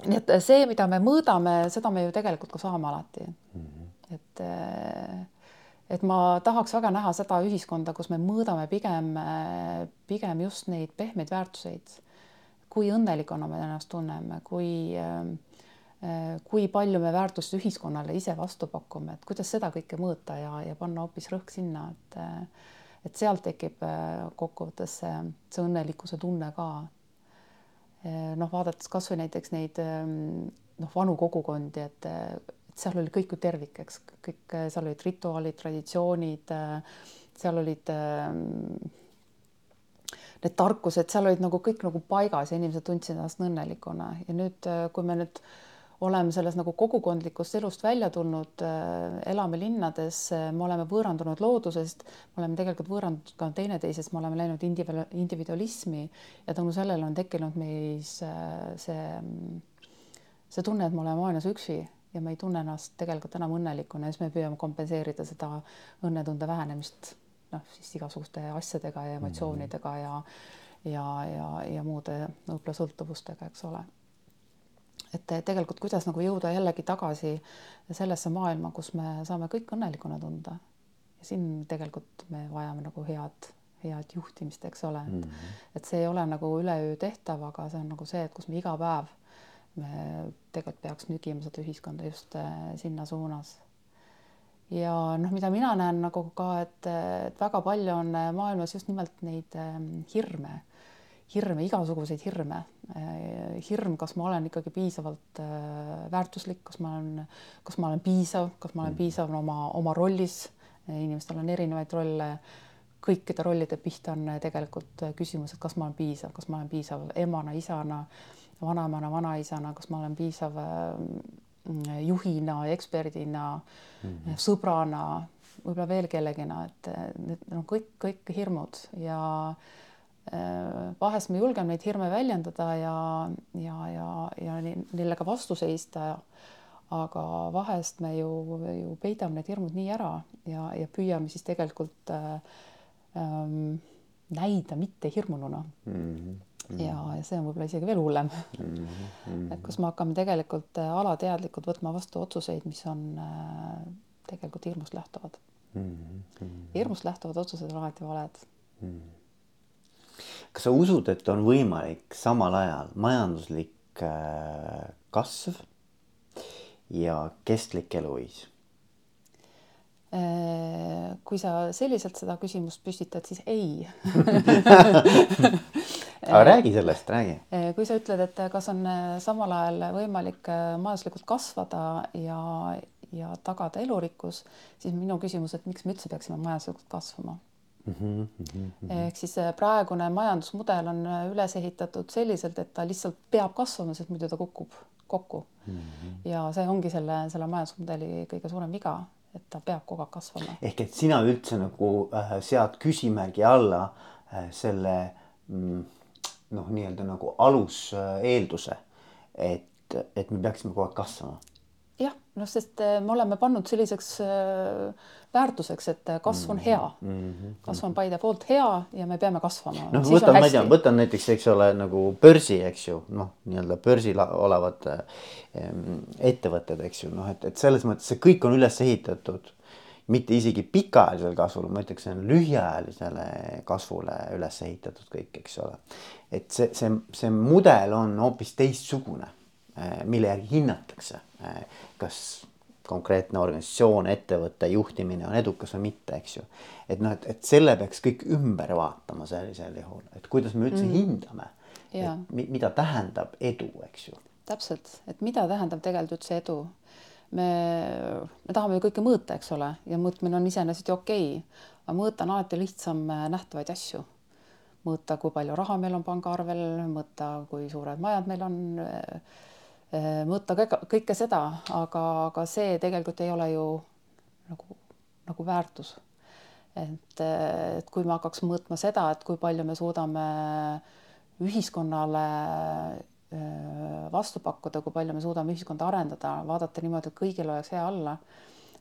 nii et see, mida me mõõdame, seda me ju tegelikult ka saame alati mm. -hmm. et et ma tahaks väga näha seda ühiskonda, kus me mõõdame pigem, pigem just neid pehmeid väärtuseid. kui õnnelikuna me ennast tunneme, kui, kui palju me väärtust ühiskonnale ise vastu pakume, et kuidas seda kõike mõõta ja, ja panna hoopis rõhk sinna, et et sealt tekib kokkuvõttes see, see õnnelikkuse tunne ka. Noh, vaadates kasvõi näiteks neid noh, vanu kogukondi, et seal oli kõik ju tervik, eks. Kõik, seal olid rituaalid, traditsioonid, seal olid ähm, need tarkused, seal olid nagu kõik nagu paigas ja inimesed tundsid ennast õnnelikuna. Ja nüüd, kui me nüüd oleme selles nagu kogukondlikust elust välja tulnud, äh, elame linnades, me oleme võõrandunud loodusest, me oleme tegelikult võõrandunud ka teineteisest, me oleme läinud individualismi ja tänu sellele on tekkinud meis äh, see see tunne, et me oleme maailmas üksi ja me ei tunne ennast tegelikult enam õnnelikuna ja siis me püüame kompenseerida seda õnnetunde vähenemist noh, siis igasuguste asjadega ja emotsioonidega ja ja, ja, ja muude võib-olla sõltuvustega, eks ole. Et tegelikult, kuidas nagu jõuda jällegi tagasi sellesse maailma, kus me saame kõik õnnelikuna tunda. ja siin tegelikult me vajame nagu head, head juhtimist, eks ole mm. -hmm. et see ei ole nagu üleöö tehtav, aga see on nagu see, et kus me iga päev me tegelikult peaks nügima seda ühiskonda just äh, sinna suunas. ja noh, mida mina näen nagu ka, et, et väga palju on maailmas just nimelt neid ähm, hirme, hirme, igasuguseid hirme. Äh, hirm, kas ma olen ikkagi piisavalt väärtuslik, kas ma olen, kas ma olen piisav, kas ma olen piisav oma, oma rollis. inimestel on erinevaid rolle kõikide rollide pihta on tegelikult küsimus, et kas ma olen piisav, kas ma olen piisav emana, isana vanaemana, vanaisana, kas ma olen piisav mm, juhina, eksperdina mm, -hmm. sõbrana, võib-olla veel kellegina, et need on kõik, kõik hirmud ja äh, vahest me julgeme neid hirme väljendada ja, ja, ja, ja neile ka vastu seista. aga vahest me ju, ju peidame need hirmud nii ära ja, ja püüame siis tegelikult äh, ähm, näida mitte hirmununa mm. -hmm ja, ja see on võib-olla isegi veel hullem mm. -hmm. et kus me hakkame tegelikult äh, alateadlikult võtma vastu otsuseid, mis on äh, tegelikult hirmust lähtuvad mm. -hmm. hirmust lähtuvad otsused on alati valed mm. -hmm.
Kas sa usud, et on võimalik samal ajal majanduslik äh, kasv ja kestlik eluviis?
Äh, kui sa selliselt seda küsimust püstitad, siis ei
aga räägi sellest, räägi.
Eh, kui sa ütled, et kas on samal ajal võimalik majanduslikult kasvada ja, ja tagada elurikkus, siis minu küsimus, et miks me üldse peaksime majanduslikult kasvama mm? -hmm, mm -hmm. ehk siis praegune majandusmudel on üles ehitatud selliselt, et ta lihtsalt peab kasvama, sest muidu ta kukub kokku mm. -hmm. ja see ongi selle, selle majandusmudeli kõige suurem viga, et ta peab kogu aeg kasvama.
ehk et sina üldse nagu äh, sead küsimärgi alla äh, selle mm, noh, nii-öelda nagu aluseelduse, et, et me peaksime kogu aeg kasvama.
Jah, noh, sest äh, me oleme pannud selliseks äh, väärtuseks, et äh, kasv on hea mm. -hmm. kasv on by default hea ja me peame kasvama.
noh, võtan, ma ei tea, võtan näiteks, eks ole, nagu börsi, eks ju, noh, nii-öelda börsil olevad ähm, ettevõtted, eks ju, noh, et, et selles mõttes see kõik on üles ehitatud mitte isegi pikaajalisele kasvule, ma ütleks, see on lühiajalisele kasvule üles ehitatud kõik, eks ole. et see, see, see mudel on hoopis teistsugune, mille järgi hinnatakse, eh, kas konkreetne organisatsioon, ettevõtte juhtimine on edukas või mitte, eks ju. et noh, et, et selle peaks kõik ümber vaatama sellisel juhul, et kuidas me üldse mm. hindame, mida tähendab edu, eks ju.
täpselt, et mida tähendab tegelikult üldse edu me, me tahame ju kõike mõõta, eks ole, ja mõõtmine on iseenesest ju okei okay., aga mõõta on alati lihtsam äh, nähtavaid asju. mõõta, kui palju raha meil on pangaarvel, mõõta, kui suured majad meil on, äh, mõõta kõike seda, aga, aga see tegelikult ei ole ju nagu, nagu väärtus. et, et kui me hakkaks mõõtma seda, et kui palju me suudame ühiskonnale vastu pakkuda, kui palju me suudame ühiskonda arendada, vaadata niimoodi, et kõigil oleks hea olla.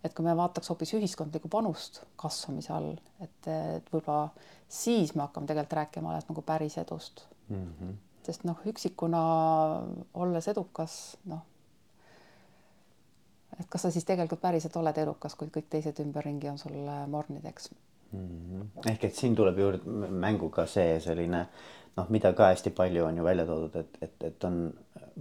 et kui me vaataks hoopis ühiskondlikku panust kasvamise all, et, et võib-olla siis me hakkame tegelikult rääkima alles nagu päris edust mm. -hmm. Sest noh, üksikuna olles edukas, noh, et kas sa siis tegelikult päriselt oled edukas, kui kõik teised ümberringi on sul mornideks
mm. -hmm. ehk et siin tuleb juurde mängu ka see selline noh, mida ka hästi palju on ju välja toodud, et, et, et on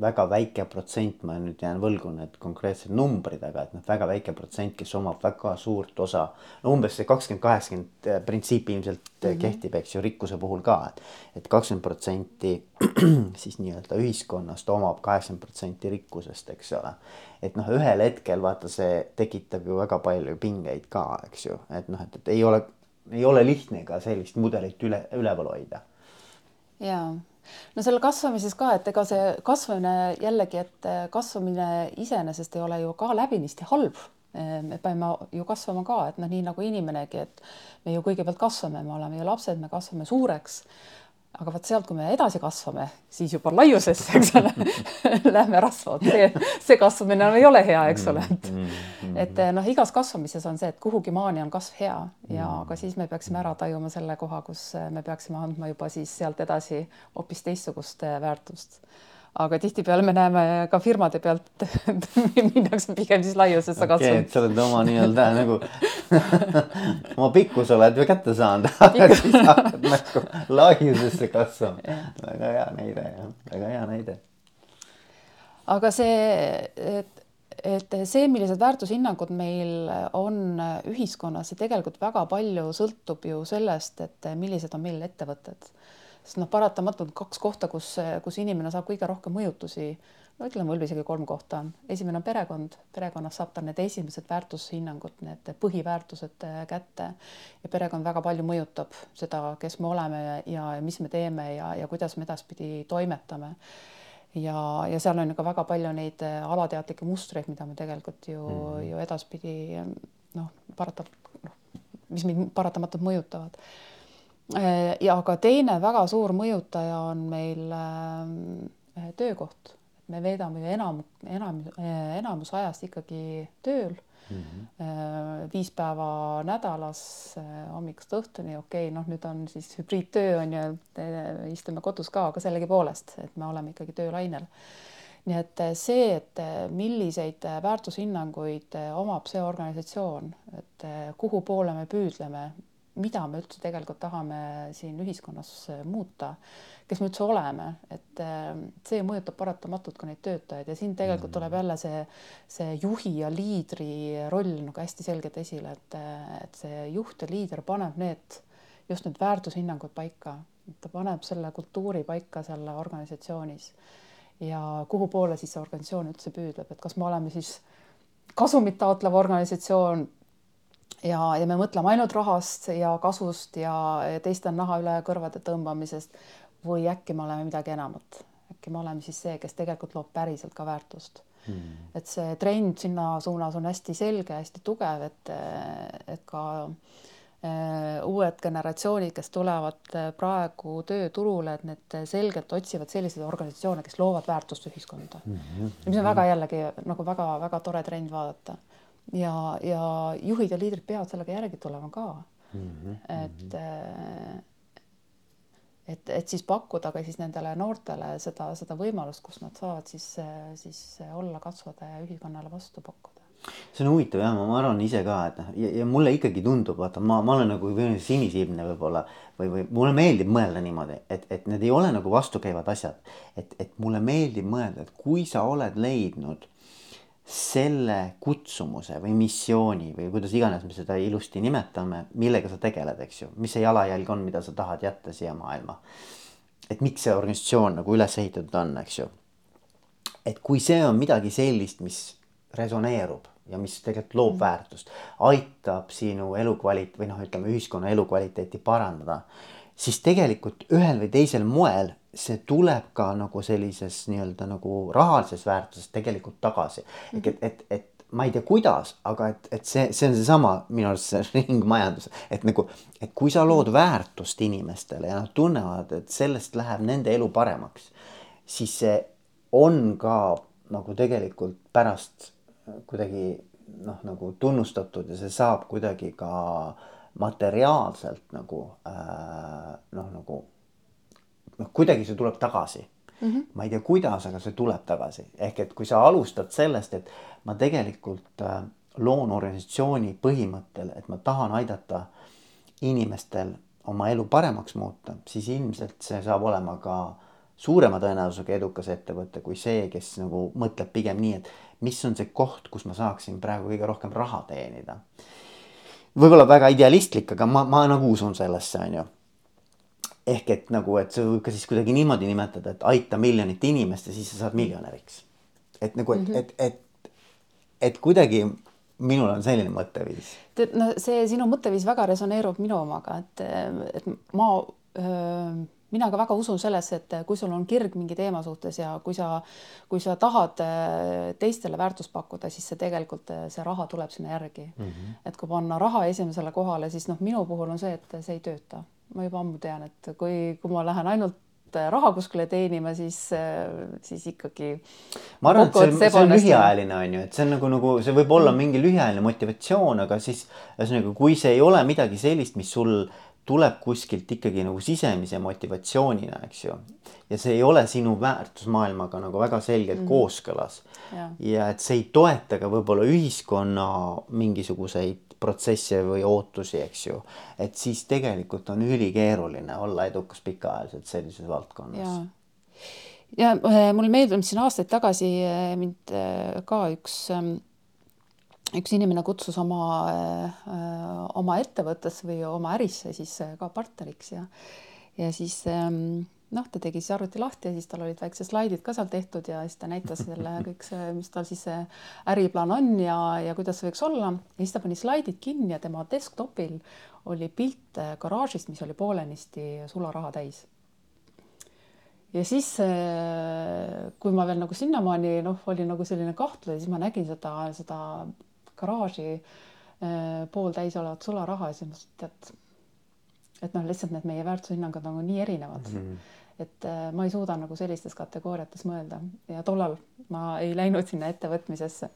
väga väike protsent, ma nüüd jään võlgu need konkreetsed numbrid, aga et noh, väga väike protsent, kes omab väga suurt osa. no umbes see kakskümmend, kaheksakümmend eh, printsiip ilmselt mm -hmm. kehtib, eks ju, rikkuse puhul ka, et. et kakskümmend protsenti siis nii-öelda ühiskonnast omab kaheksakümmend protsenti rikkusest, eks ole. et noh, ühel hetkel vaata, see tekitab ju väga palju pingeid ka, eks ju, et noh, et, et ei ole, ei ole lihtne ka sellist mudelit üle, üleval hoida
ja no selle kasvamises ka, et ega see kasvamine jällegi, et äh, kasvamine iseenesest ei ole ju ka läbinisti halb. Äh, me peame ju kasvama ka, et noh, nii nagu inimenegi, et me ju kõigepealt kasvame, me oleme ju lapsed, me kasvame suureks. Aga vot sealt, kui me edasi kasvame, siis juba laiusesse, eks ole lähme rasva, see, see kasvamine enam ei ole hea, eks ole, et et noh, igas kasvamises on see, et kuhugi maani on kasv hea ja ka siis me peaksime ära tajuma selle koha, kus me peaksime andma juba siis sealt edasi hoopis teistsugust väärtust aga tihtipeale me näeme ka firmade pealt minnakse pigem siis laiusesse
okay,
kasvama.
sa oled oma nii-öelda nagu oma pikkuse oled ju kätte saanud aga siis hakkad nagu laiusesse kasvama. väga hea näide jah, väga hea näide.
aga see, et, et see, millised väärtushinnangud meil on ühiskonnas, see tegelikult väga palju sõltub ju sellest, et millised on meil ettevõtted sest noh, paratamatult kaks kohta, kus, kus inimene saab kõige rohkem mõjutusi, no ütleme võib-olla isegi kolm kohta. On. esimene on perekond, perekonnas saab ta need esimesed väärtushinnangud, need põhiväärtused äh, kätte. Ja perekond väga palju mõjutab seda, kes me oleme ja, ja mis me teeme ja, ja kuidas me edaspidi toimetame. Ja, ja seal on ka väga palju neid äh, alateadlikke mustreid, mida me tegelikult ju mm, -hmm. ju edaspidi noh, parata-, noh, mis meid paratamatult mõjutavad ja ka teine väga suur mõjutaja on meil äh, töökoht, me veedame ju enam, enam, äh, enamus ajast ikkagi tööl mm. -hmm. viis päeva nädalas hommikust õhtuni, okei okay,, noh, nüüd on siis hübriidtöö on ju, istume kodus ka, aga sellegipoolest, et me oleme ikkagi töölainel nii et see, et milliseid väärtushinnanguid omab see organisatsioon, et kuhu poole me püüdleme, mida me üldse tegelikult tahame siin ühiskonnas äh, muuta, kes me üldse oleme, et äh, see mõjutab paratamatult ka neid töötajaid ja siin tegelikult tuleb jälle see, see juhi ja liidri roll nagu hästi selgelt esile, et, et see juht ja liider paneb need, just need väärtushinnangud paika, ta paneb selle kultuuri paika selle organisatsioonis. Ja kuhu poole siis see organisatsioon üldse püüdleb, et kas me oleme siis kasumit taotlev organisatsioon ja, ja me mõtleme ainult rahast ja kasust ja teiste naha üle kõrvade tõmbamisest. Või äkki me oleme midagi enamat, äkki me oleme siis see, kes tegelikult loob päriselt ka väärtust. Hmm.. et see trend sinna suunas on hästi selge, hästi tugev, et, et ka äh, uued generatsioonid, kes tulevad äh, praegu tööturule, et need selgelt otsivad selliseid organisatsioone, kes loovad väärtust ühiskonda. Mm. -hmm. mis on väga jällegi nagu väga-väga tore trend vaadata ja, ja juhid ja liidrid peavad sellega järgi tulema ka mm. -hmm. et äh, et, et siis pakkuda ka siis nendele noortele seda, seda võimalust, kus nad saavad siis, siis olla, kasvada ja ühiskonnale vastu pakkuda.
see on huvitav jah, ma arvan ise ka, et noh, ja, mulle ikkagi tundub, vaata, ma, ma olen nagu sinisilmne võib-olla või, või mulle meeldib mõelda niimoodi, et, et need ei ole nagu vastukäivad asjad. et, et mulle meeldib mõelda, et kui sa oled leidnud selle kutsumuse või missiooni või kuidas iganes me seda ilusti nimetame, millega sa tegeled, eks ju, mis see jalajälg on, mida sa tahad jätta siia maailma. et miks see organisatsioon nagu üles ehitatud on, eks ju. et kui see on midagi sellist, mis resoneerub ja mis tegelikult loob mm. väärtust, aitab sinu elukvalit- või noh, ütleme ühiskonna elukvaliteeti parandada, siis tegelikult ühel või teisel moel see tuleb ka nagu sellises nii-öelda nagu rahalises väärtuses tegelikult tagasi mm. -hmm. et, et, et ma ei tea, kuidas, aga et, et see, see on seesama minu arust see ringmajandus, et nagu, et kui sa lood väärtust inimestele ja nad tunnevad, et sellest läheb nende elu paremaks, siis see on ka nagu tegelikult pärast kuidagi noh, nagu tunnustatud ja see saab kuidagi ka materiaalselt nagu äh, noh, nagu noh, kuidagi see tuleb tagasi mm. -hmm. ma ei tea, kuidas, aga see tuleb tagasi, ehk et kui sa alustad sellest, et ma tegelikult äh, loon organisatsiooni põhimõttel, et ma tahan aidata inimestel oma elu paremaks muuta, siis ilmselt see saab olema ka suurema tõenäosusega edukas ettevõte kui see, kes nagu mõtleb pigem nii, et mis on see koht, kus ma saaksin praegu kõige rohkem raha teenida. Võib-olla väga idealistlik, aga ma, ma nagu usun sellesse, on ju ehk et nagu, et see võib ka siis kuidagi niimoodi nimetada, et aita miljonit inimest ja siis sa saad miljonäriks. et nagu, et mm, -hmm. et, et, et kuidagi minul on selline mõtteviis.
tead, no see sinu mõtteviis väga resoneerub minu omaga, et, et ma öö, mina ka väga usun sellesse, et kui sul on kirg mingi teema suhtes ja kui sa, kui sa tahad teistele väärtust pakkuda, siis see tegelikult, see raha tuleb sinna järgi mm. -hmm. et kui panna raha esimesele kohale, siis noh, minu puhul on see, et see ei tööta ma juba ammu tean, et kui, kui ma lähen ainult raha kuskile teenima, siis, siis ikkagi.
ma arvan, et see on, see on lühiajaline on ju, et see on nagu, nagu see võib olla mingi lühiajaline motivatsioon, aga siis ühesõnaga, kui see ei ole midagi sellist, mis sul tuleb kuskilt ikkagi nagu sisemise motivatsioonina, eks ju. ja see ei ole sinu väärtusmaailmaga nagu väga selgelt mm. kooskõlas. ja et see ei toeta ka võib-olla ühiskonna mingisuguseid protsesse või ootusi, eks ju. et siis tegelikult on ülikeeruline olla edukas pikaajaliselt sellises valdkonnas.
ja, ja äh, mulle meeldib siin aastaid tagasi äh, mind äh, ka üks ähm, üks inimene kutsus oma, oma ettevõttesse või oma ärisse siis ka partneriks ja, ja siis ähm, noh, ta tegi siis arvuti lahti ja siis tal olid väiksed slaidid ka seal tehtud ja siis ta näitas selle kõik see, mis tal siis see äriplaan on ja, ja kuidas see võiks olla. ja siis ta pani slaidid kinni ja tema desktopil oli pilt garaažist, mis oli poolenisti sularaha täis. ja siis, kui ma veel nagu sinnamaani noh, oli nagu selline kahtlus, siis ma nägin seda, seda garaaži pooltäis olevat sularaha ja siis mõtlesin, et et noh, lihtsalt need meie väärtushinnangud nagu nii erinevad mm. -hmm et äh, ma ei suuda nagu sellistes kategooriates mõelda ja tollal ma ei läinud sinna ettevõtmisesse.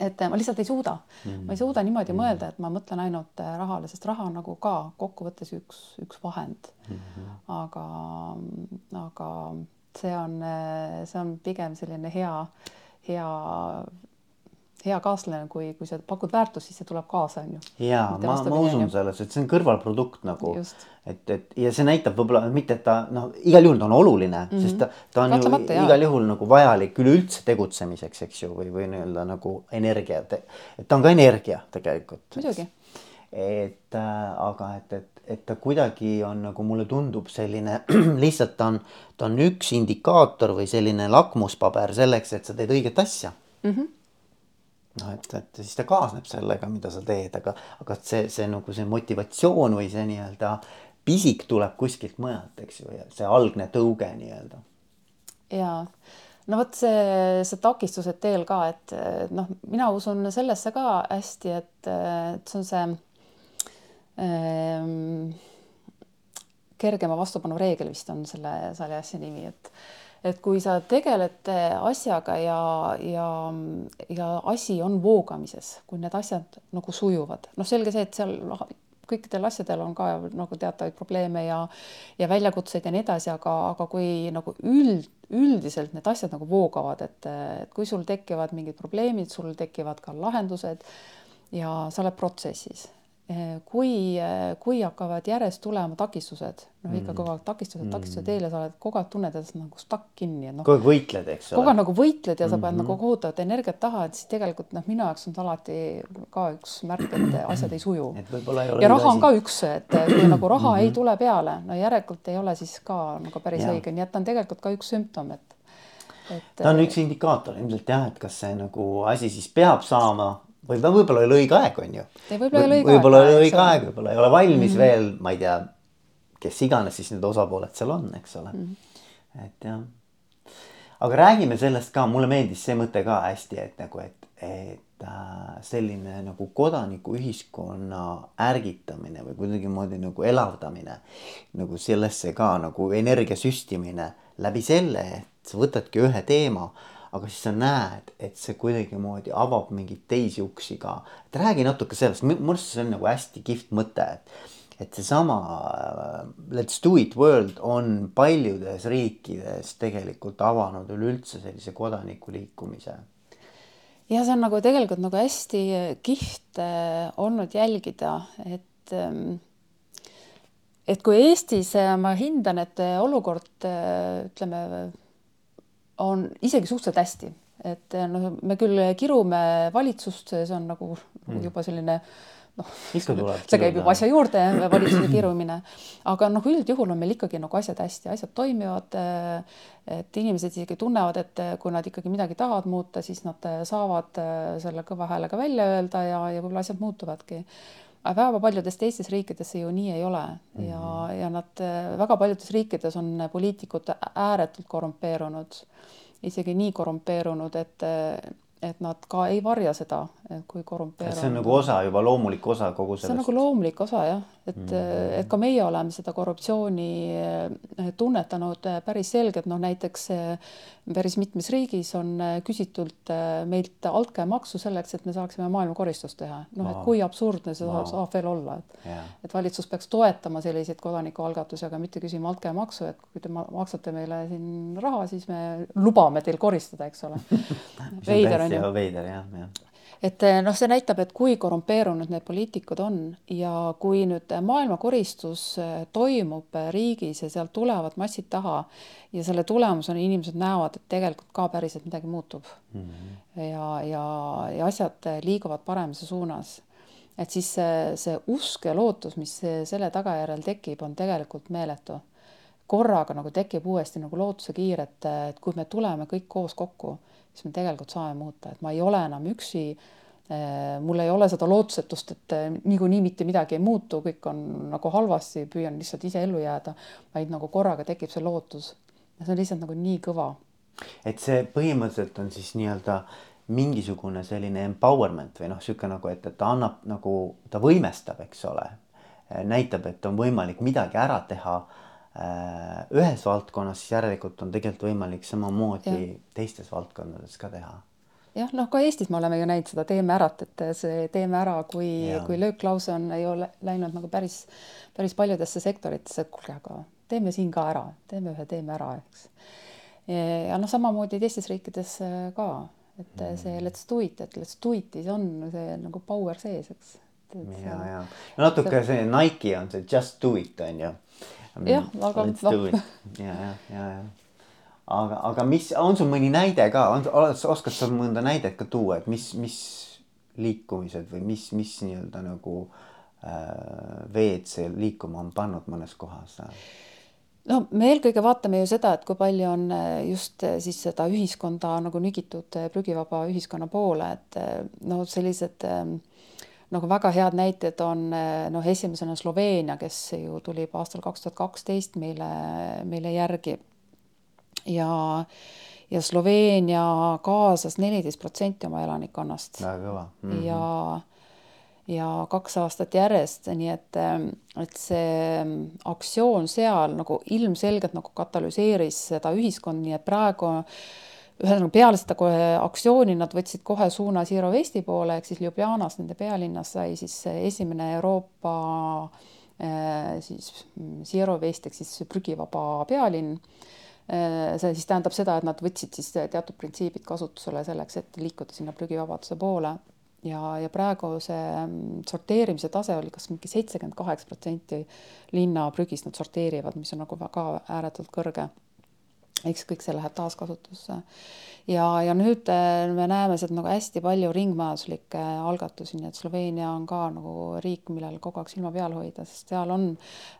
et äh, ma lihtsalt ei suuda mm, -hmm. ma ei suuda niimoodi mm -hmm. mõelda, et ma mõtlen ainult äh, rahale, sest raha on nagu ka kokkuvõttes üks, üks vahend mm. -hmm. aga, aga see on, see on pigem selline hea, hea hea kaaslane, kui, kui sa pakud väärtust, siis see tuleb kaasa, on ju.
ja ma, ma usun selles, et see on kõrvalprodukt nagu, et, et ja see näitab võib-olla mitte, et ta noh, igal juhul ta on oluline mm, -hmm. sest ta, ta on Katlamata, ju jah. igal juhul nagu vajalik üleüldse tegutsemiseks, eks ju, või, või nii-öelda nagu energia, et ta on ka energia tegelikult.
muidugi.
et äh, aga et, et, et ta kuidagi on nagu mulle tundub selline lihtsalt ta on, ta on üks indikaator või selline lakmuspaber selleks, et sa teed õiget asja mm. -hmm noh, et, et siis ta kaasneb sellega, mida sa teed, aga, aga see, see nagu see motivatsioon või see nii-öelda pisik tuleb kuskilt mujalt, eks ju, ja see algne tõuge nii-öelda.
ja no vot see, see takistused teel ka, et noh, mina usun sellesse ka hästi, et, et see on see ähm, kergema vastupanu reegel vist on selle, selle asja nimi, et et kui sa tegeled asjaga ja, ja, ja asi on voogamises, kui need asjad nagu sujuvad, noh, selge see, et seal noh, kõikidel asjadel on ka nagu teatavaid probleeme ja ja väljakutseid ja nii edasi, aga, aga kui nagu üld, üldiselt need asjad nagu voogavad, et, et kui sul tekivad mingid probleemid, sul tekivad ka lahendused ja sa oled protsessis kui, eh, kui hakkavad järjest tulema takistused, noh ikka mm. kogu aeg takistused, takistused mm. eel ja sa oled kogu aeg tunned ennast nagu stuck kinni, et noh.
kogu aeg võitled, eks
ole. kogu aeg nagu võitled ja sa mm -hmm. pead nagu kohutavat energiat taha, et siis tegelikult noh, minu jaoks on ta alati ka üks märk, et asjad ei suju. Ja raha on ka üks, et kui nagu raha mm -hmm. ei tule peale, no järelikult ei ole siis ka nagu päris ja. õige, nii et ta on tegelikult ka üks sümptom, et
et. ta on üks indikaator ilmselt jah, et kas see nagu asi siis peab saama võib-olla ei ole õige aeg, on ju.
võib-olla ole õige
aeg. võib-olla ei ole õige aeg, võib-olla ei ole valmis mm -hmm. veel, ma ei tea, kes iganes siis need osapooled seal on, eks ole mm. -hmm. et jah. aga räägime sellest ka, mulle meeldis see mõte ka hästi, et nagu, et, et äh, selline nagu kodanikuühiskonna ärgitamine või kuidagimoodi nagu elavdamine nagu sellesse ka nagu energia süstimine läbi selle, et sa võtadki ühe teema aga siis sa näed, et see kuidagimoodi avab mingeid teisi uksi ka. et räägi natuke sellest, minu arust see on nagu hästi kihvt mõte, et, et seesama uh, Let's do it world on paljudes riikides tegelikult avanud üleüldse sellise kodanikuliikumise.
ja see on nagu tegelikult nagu hästi kihvt uh, olnud jälgida, et um, et kui Eestis ma hindan, et olukord ütleme on isegi suhteliselt hästi, et noh, me küll kirume valitsust, see on nagu mm. juba selline noh, see käib juba asja juurde, valitsuse kirumine, aga noh, üldjuhul on meil ikkagi nagu asjad hästi, asjad toimivad. et inimesed isegi tunnevad, et kui nad ikkagi midagi tahavad muuta, siis nad saavad selle kõva häälega välja öelda ja, ja võib-olla asjad muutuvadki aga väga paljudes teistes riikides see ju nii ei ole ja mm, -hmm. ja nad väga paljudes riikides on poliitikud ääretult korrumpeerunud, isegi nii korrumpeerunud, et et nad ka ei varja seda, kui korrumpeerunud.
see on nagu osa juba loomulik osa kogu sellest.
see on nagu loomulik osa jah, et mm, et ka meie oleme seda korruptsiooni eh, tunnetanud eh, päris selgelt, noh näiteks päris mitmes riigis on küsitud meilt altkäemaksu selleks, et me saaksime maailmakoristust teha. noh et kui absurdne see wow. saab veel olla, et yeah. et valitsus peaks toetama selliseid kodanikualgatusi, aga mitte küsima altkäemaksu, et kui te maksate meile siin raha, siis me lubame teil koristada, eks ole
veider on ju. veider jah, jah
et eh, noh, see näitab, et kui korrumpeerunud need poliitikud on ja kui nüüd maailmakoristus eh, toimub eh, riigis ja sealt tulevad massid taha ja selle tulemusena inimesed näevad, et tegelikult ka päriselt midagi muutub mm. -hmm. ja, ja, ja asjad liiguvad paremise suunas. et siis see, see usk ja lootus, mis selle tagajärjel tekib, on tegelikult meeletu. korraga nagu tekib uuesti nagu lootuse kiir, et, et kui me tuleme kõik koos kokku siis me tegelikult saame muuta, et ma ei ole enam üksi. Eh, mul ei ole seda lootusetust, et eh, niikuinii mitte midagi ei muutu, kõik on nagu halvasti, püüan lihtsalt ise ellu jääda, vaid nagu korraga tekib see lootus. ja see on lihtsalt nagu nii kõva.
et see põhimõtteliselt on siis nii-öelda mingisugune selline empowerment või noh, niisugune nagu, et, et ta annab nagu, ta võimestab, eks ole, näitab, et on võimalik midagi ära teha Äh, ühes valdkonnas, siis järelikult on tegelikult võimalik samamoodi ja. teistes valdkondades ka teha.
jah, noh, ka Eestis me oleme ju näinud seda Teeme ärat, et see Teeme ära, kui, kui lööklause on, ei ole läinud nagu päris, päris paljudesse sektoritesse, et kuulge, aga teeme siin ka ära, teeme ühe Teeme ära, eks. ja noh, samamoodi teistes riikides äh, ka, et mm. see let's do it, et let's do it'is on see nagu power sees, eks.
ja, ja no natuke see Nike on see just do it on ju
jah, aga noh.
ja, ja, ja, ja aga, aga mis on sul mõni näide ka, on, oskad sa mõnda näidet ka tuua, et mis, mis liikumised või mis, mis nii-öelda nagu äh, veed see liikuma on pannud mõnes kohas?
no me eelkõige vaatame ju seda, et kui palju on äh, just äh, siis seda ühiskonda nagu nügitud äh, prügivaba ühiskonna poole, et no sellised äh, nagu väga head näited on noh, esimesena Sloveenia, kes ju tuli juba aastal kaks tuhat kaksteist meile, meile järgi. ja, ja Sloveenia kaasas neliteist protsenti oma elanikkonnast.
väga kõva
mm. -hmm. ja, ja kaks aastat järjest, nii et, et see aktsioon seal nagu ilmselgelt nagu katalüseeris seda ühiskonda, nii et praegu ühesõnaga peale seda aktsiooni nad võtsid kohe suuna Zero Waste'i poole ehk siis Ljubljanas, nende pealinnas sai siis esimene Euroopa eh, siis Zero Waste ehk siis prügivaba pealinn. Eh, see siis tähendab seda, et nad võtsid siis teatud printsiibid kasutusele selleks, et liikuda sinna prügivabaduse poole ja, ja praegu see mm, sorteerimise tase oli kas mingi seitsekümmend kaheksa protsenti linna prügist nad sorteerivad, mis on nagu väga ääretult kõrge eks kõik see läheb taaskasutusse. ja, ja nüüd äh, me näeme sealt nagu hästi palju ringmajanduslikke algatusi, nii et Sloveenia on ka nagu riik, millel kogu aeg silma peal hoida, sest seal on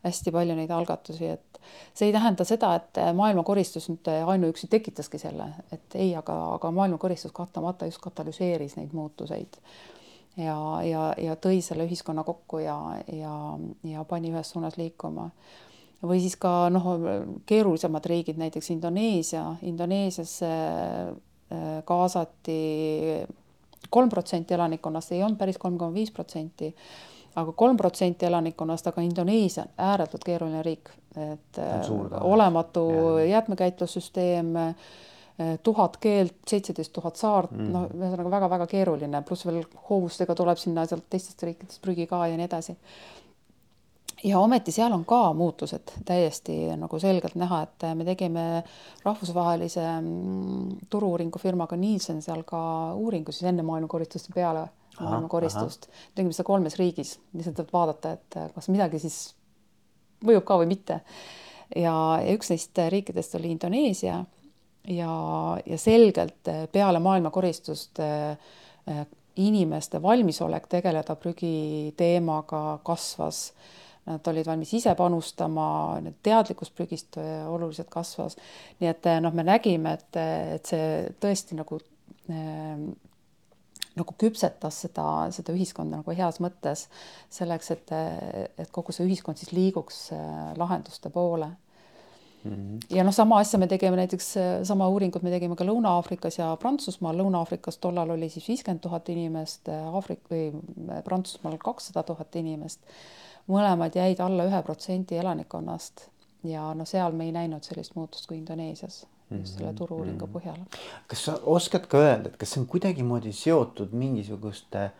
hästi palju neid algatusi, et see ei tähenda seda, et maailmakoristus nüüd ainuüksi tekitaski selle, et ei, aga, aga maailmakoristus kahtlemata just katalüseeris neid muutuseid ja, ja, ja tõi selle ühiskonna kokku ja, ja, ja pani ühes suunas liikuma või siis ka noh, keerulisemad riigid, näiteks Indoneesia, Indoneesiasse äh, kaasati kolm protsenti elanikkonnast, ei olnud päris kolm koma viis protsenti, aga kolm protsenti elanikkonnast, aga Indoneesia on ääretult keeruline riik, et äh, olematu jäätmekäitlussüsteem, äh, tuhat keelt, seitseteist tuhat saart mm., noh, ühesõnaga väga-väga keeruline, pluss veel hoovustega tuleb sinna sealt teistest riikidest prügi ka ja nii edasi ja ometi seal on ka muutused täiesti nagu selgelt näha, et me tegime rahvusvahelise mm, turu-uuringu firmaga Nielsen seal ka uuringu siis enne maailmakoristuste peale maailmakoristust. tegime seda kolmes riigis, lihtsalt, et vaadata, et kas midagi siis mõjub ka või mitte. ja, ja üks neist riikidest oli Indoneesia ja, ja selgelt peale maailmakoristust äh, inimeste valmisolek tegeleda prügiteemaga kasvas Nad olid valmis ise panustama, teadlikkus prügist äh, oluliselt kasvas. nii et äh, noh, me nägime, et, et see tõesti nagu äh, nagu küpsetas seda, seda ühiskonda nagu heas mõttes selleks, et, et kogu see ühiskond siis liiguks äh, lahenduste poole. Mm. -hmm. ja noh, sama asja me tegime näiteks, sama uuringut me tegime ka Lõuna-Aafrikas ja Prantsusmaal. Lõuna-Aafrikas tollal oli siis viiskümmend tuhat inimest, Aafrik- või Prantsusmaal kakssada tuhat inimest. mõlemad jäid alla ühe protsendi elanikkonnast ja no seal me ei näinud sellist muutust kui Indoneesias just selle
Mhm,
turu-uuringu põhjal.
kas sa oskad ka öelda, et kas see on kuidagimoodi seotud mingisuguste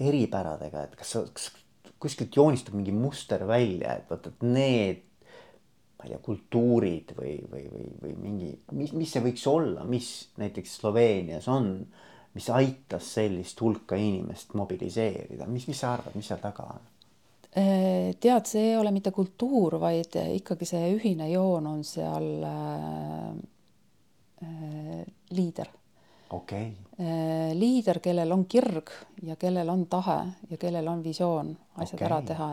eripäradega, et kas sa, kas kuskilt joonistub mingi muster välja, et vot, et need, ma ei tea, kultuurid või, või, või, või mingi, mis, mis see võiks olla, mis näiteks Sloveenias on, mis aitas sellist hulka inimest mobiliseerida, mis, mis sa arvad, mis seal taga on?
Äh, tead, see ei ole mitte kultuur, vaid ikkagi see ühine joon on seal äh, äh, liider
okei okay.
äh,. liider, kellel on kirg ja kellel on tahe ja kellel on visioon asjad okay. ära teha.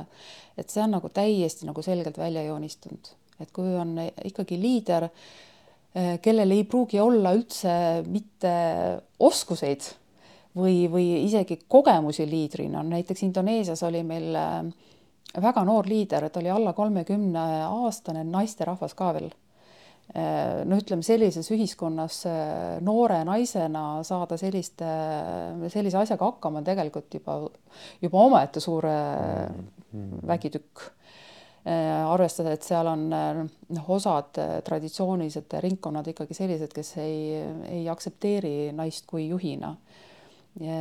et see on nagu täiesti nagu selgelt välja joonistunud, et kui on ikkagi liider, kellel ei pruugi olla üldse mitte oskuseid või, või isegi kogemusi liidrina, näiteks Indoneesias oli meil äh, väga noor liider, ta oli alla kolmekümne aastane naisterahvas ka veel. no ütleme, sellises ühiskonnas noore naisena saada selliste, sellise asjaga hakkama on tegelikult juba, juba omaette suure vägitükk arvestada, et seal on noh, osad traditsioonilised ringkonnad ikkagi sellised, kes ei, ei aktsepteeri naist kui juhina ja,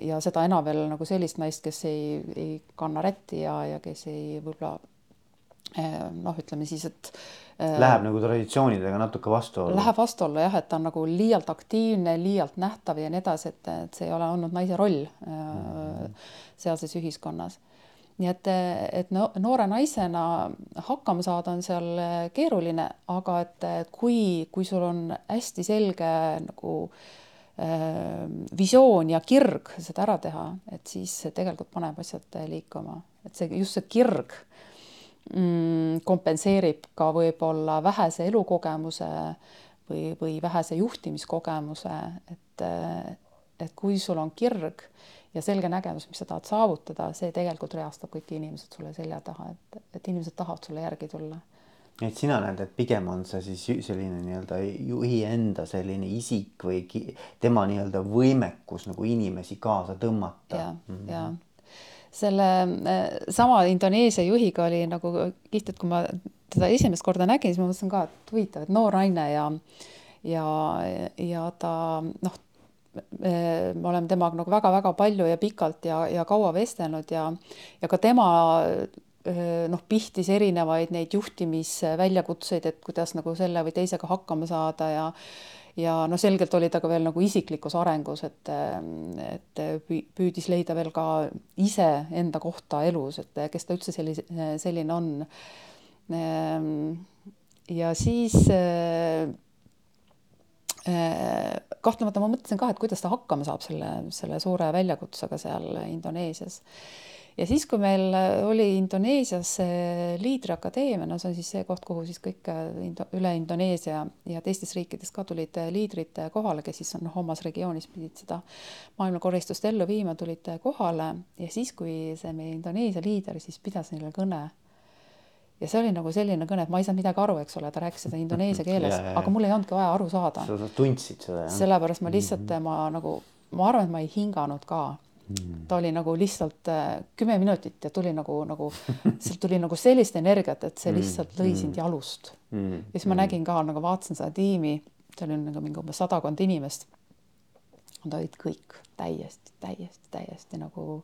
ja seda enam veel nagu sellist naist, kes ei, ei kanna rätti ja, ja kes ei võib-olla noh, ütleme siis, et
Läheb nagu traditsioonidega natuke vastuollu.
Läheb vastuollu jah, et ta on nagu liialt aktiivne, liialt nähtav ja nii edasi, et, et see ei ole olnud naise roll mm -hmm. sealses ühiskonnas. Nii et, et no noore naisena hakkama saada on seal keeruline, aga et kui, kui sul on hästi selge nagu äh, visioon ja kirg seda ära teha, et siis tegelikult paneb asjad liikuma, et see just see kirg mm, kompenseerib ka võib-olla vähese elukogemuse või, või vähese juhtimiskogemuse, et, et kui sul on kirg ja selge nägemus, mis sa tahad saavutada, see tegelikult reastab kõik inimesed sulle selja taha, et, et inimesed tahavad sulle järgi tulla
et sina näed, et pigem on see siis selline nii-öelda juhi enda selline isik või tema nii-öelda võimekus nagu inimesi kaasa tõmmata.
ja mm, -hmm. ja selle sama Indoneesia juhiga oli nagu kihvt, et kui ma teda esimest korda nägin, siis ma mõtlesin ka, et huvitav, et noor naine ja ja, ja ta noh, me oleme temaga nagu väga-väga palju ja pikalt ja, ja kaua vestelnud ja ja ka tema noh, pihtis erinevaid neid juhtimisväljakutseid, et kuidas nagu selle või teisega hakkama saada ja ja noh, selgelt oli ta ka veel nagu isiklikus arengus, et, et püüdis leida veel ka iseenda kohta elus, et kes ta üldse sellise, selline on. ja siis kahtlemata ma mõtlesin ka, et kuidas ta hakkama saab selle, selle suure väljakutsega seal Indoneesias. Ja siis, kui meil oli Indoneesias liidriakadeemia, no see on siis see koht, kuhu siis kõik Indo, üle Indoneesia ja teistes riikides ka tulid liidrid kohale, kes siis on noh, omas regioonis pidid seda maailmakoristust ellu viima, tulid kohale. Ja siis, kui see meie Indoneesia liider siis pidas neile kõne ja see oli nagu selline kõne, et ma ei saanud midagi aru, eks ole, ta rääkis seda indoneesia keeles, aga mul ei olnudki vaja aru saada.
sa tundsid seda, jah?
sellepärast ma lihtsalt mm -hmm. ma nagu, ma arvan, et ma ei hinganud ka mm.. ta oli nagu lihtsalt kümme minutit ja tuli nagu, nagu sealt tuli nagu sellist energiat, et see lihtsalt lõi sind jalust ja siis ma nägin ka nagu vaatasin seda tiimi, seal oli nagu mingi umbes sadakond inimest. Nad olid kõik täiesti, täiesti, täiesti nagu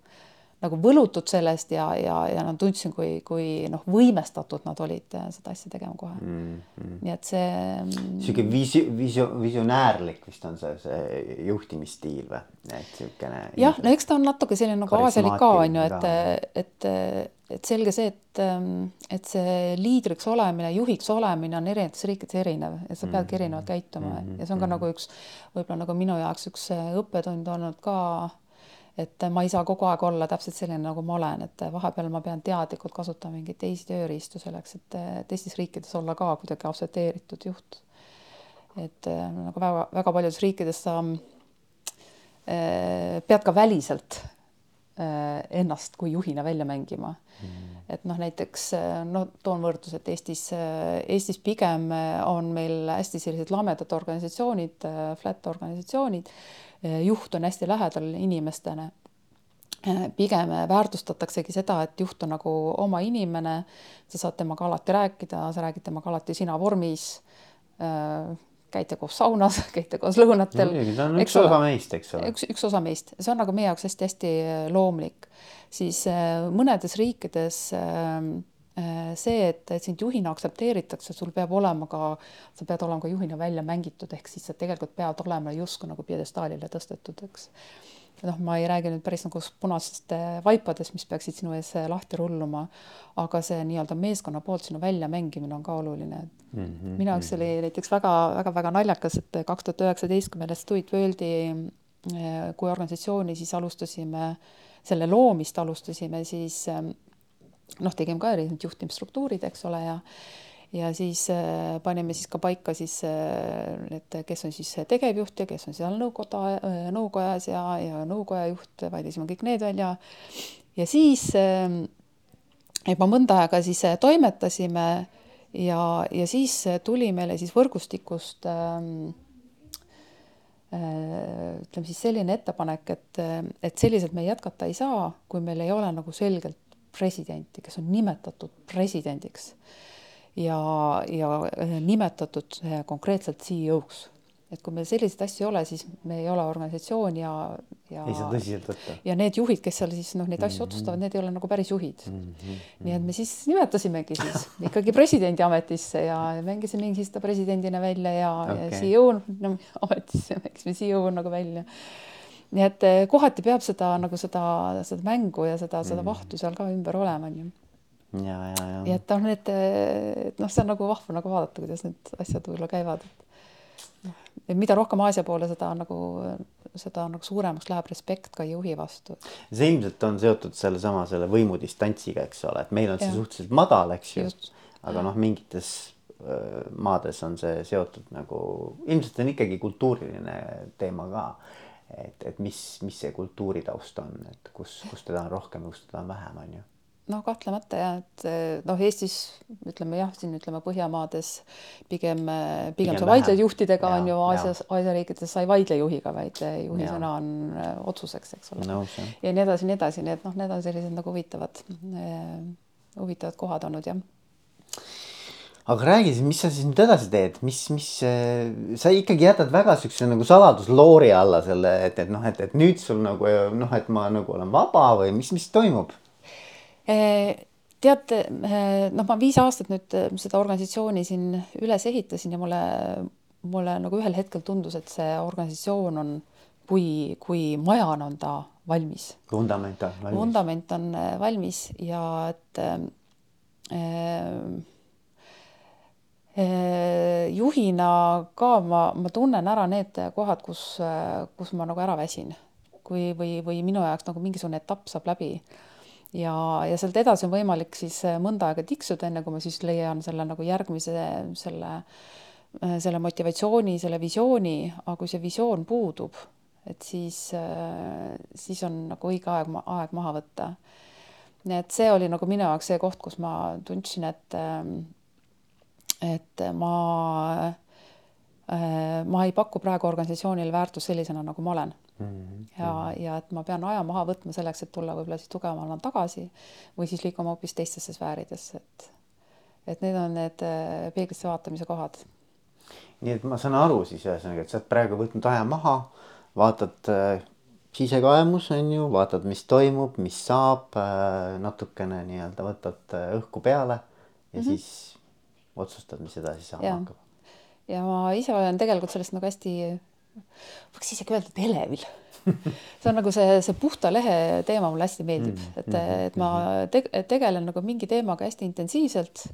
nagu võlutud sellest ja, ja, ja nad tundsin, kui, kui noh, võimestatud nad olid seda asja tegema kohe mm. -hmm. nii et see.
sihuke visio-, visio-, visionäärlik vist on see, see juhtimisstiil või, et siukene.
jah, no eks ta on natuke selline nagu aasialik ka on ju, et, et, et selge see, et, et see liidriks olemine, juhiks olemine on erinevates riikides erinev ja sa peadki erinevalt käituma mm -hmm. ja see on ka mm -hmm. nagu üks, võib-olla nagu minu jaoks üks õppetund olnud ka et ma ei saa kogu aeg olla täpselt selline, nagu ma olen, et vahepeal ma pean teadlikult kasutama mingeid teisi tööriistu selleks, et teistes riikides olla ka kuidagi aktsepteeritud juht. et nagu väga-väga paljudes riikides sa äh, pead ka väliselt ennast kui juhina välja mängima mm.. et noh, näiteks no toon võrdluse, et Eestis, Eestis pigem on meil hästi sellised lamedad organisatsioonid, flat organisatsioonid. Juht on hästi lähedal inimestele pigem väärtustataksegi seda, et juht on nagu oma inimene, sa saad temaga alati rääkida, sa räägid temaga alati sina vormis käite koos saunas, käite koos lõunatel.
ta on üks osa meist, eks ole.
üks, üks osa meist, see on nagu meie jaoks hästi-hästi loomlik. siis mõnedes riikides äh, see, et, et sind juhina aktsepteeritakse, sul peab olema ka, sa pead olema ka juhina välja mängitud, ehk siis sa tegelikult pead olema justkui nagu pjedestaalile tõstetud, eks noh, ma ei räägi nüüd päris nagu punasest vaipadest, mis peaksid sinu ees lahti rulluma, aga see nii-öelda meeskonna poolt sinu välja mängimine on ka oluline mm. -hmm. minu jaoks oli näiteks väga-väga-väga naljakas, et kaks tuhat üheksateist, kui me Stuit Worldi eh, kui organisatsiooni siis alustasime, selle loomist alustasime, siis eh, noh, tegime ka erinevad juhtimisstruktuurid, eks ole, ja ja siis äh, panime siis ka paika siis äh, et kes on siis tegevjuht ja kes on seal nõukoda äh,, nõukojas ja, ja nõukoja juht, valisime kõik need välja. ja siis juba mõnda aega siis toimetasime ja, ja siis tuli meile siis võrgustikust ähm, äh, ütleme siis selline ettepanek, et, et selliselt me jätkata ei saa, kui meil ei ole nagu selgelt presidenti, kes on nimetatud presidendiks ja, ja äh, nimetatud äh, konkreetselt CEO-ks. et kui meil selliseid asju ei ole, siis me ei ole organisatsioon ja, ja
ei saa tõsiselt võtta.
ja need juhid, kes seal siis noh, neid asju mm -hmm. otsustavad, need ei ole nagu päris juhid mm. -hmm. nii et me siis nimetasimegi siis ikkagi presidendi ametisse ja mängisime siis ta presidendina välja ja okay., ja CEO no, ametisse mängisime CEO nagu välja nii et äh, kohati peab seda nagu seda, seda mängu ja seda, seda mhm. vahtu seal ka ümber olema, onju
ja, ja, ja.
ja et noh, need, et noh, see on nagu vahva nagu vaadata, kuidas need asjad võib-olla käivad. et mida rohkem Aasia poole, seda nagu, seda nagu suuremaks läheb respekt ka juhi vastu.
see ilmselt on seotud sellesama selle võimudistantsiga, eks ole, et meil on see ja. suhteliselt madal, eks ju. aga noh, mingites maades on see seotud nagu ilmselt on ikkagi kultuuriline teema ka et, et mis, mis see kultuuritaust on, et kus, kus teda on rohkem ja kus teda on vähem, on ju?
No kahtlemata ja et eh, noh, Eestis ütleme jah, siin ütleme Põhjamaades pigem, eh, pigem, pigem sa vaidled juhtidega on ju Aasias, Aasia riikides sa ei vaidle juhiga, vaid eh, juhi ja. sõna on otsuseks, eks ole. No,. ja nii edasi, nii edasi, nii et noh, need on sellised nagu huvitavad huvitavad kohad olnud jah
aga räägi siis, mis sa siis nüüd edasi teed, mis, mis sa ikkagi jätad väga siukse nagu saladusloori alla selle, et, et noh, et, et nüüd sul nagu noh, et ma nagu olen vaba või mis, mis toimub
teate, noh, ma viis aastat nüüd seda organisatsiooni siin üles ehitasin ja mulle, mulle nagu ühel hetkel tundus, et see organisatsioon on, kui, kui majana on ta valmis.
vundament on
valmis. vundament on valmis ja et äh, juhina ka ma, ma tunnen ära need kohad, kus, kus ma nagu ära väsin, kui, või, või minu jaoks nagu mingisugune etapp saab läbi. Ja, ja sealt edasi on võimalik siis mõnda aega tiksuda, enne kui ma siis leian selle nagu järgmise selle, selle motivatsiooni, selle visiooni, aga kui see visioon puudub, et siis, siis on nagu õige aeg, aeg maha võtta. nii et see oli nagu minu jaoks see koht, kus ma tundsin, et, et ma, ma ei paku praegu organisatsioonile väärtust sellisena, nagu ma olen Mm-hmm. ja, ja et ma pean aja maha võtma selleks, et tulla võib-olla siis tugevamana tagasi või siis liikuma hoopis teistesse sfääridesse, et et need on need äh, peeglisse vaatamise kohad.
nii et ma saan aru siis ühesõnaga, et sa oled praegu võtnud aja maha, vaatad äh, sisekaemus on ju, vaatad, mis toimub, mis saab äh,, natukene nii-öelda võtad äh, õhku peale ja mm -hmm. siis otsustad, mis edasi saama hakkab.
ja ma ise olen tegelikult sellest nagu hästi võiks isegi öelda, et elevil see on nagu see, see puhta lehe teema mulle hästi meeldib mm, -hmm. et, et ma mm-hmm. te tegelen nagu mingi teemaga hästi intensiivselt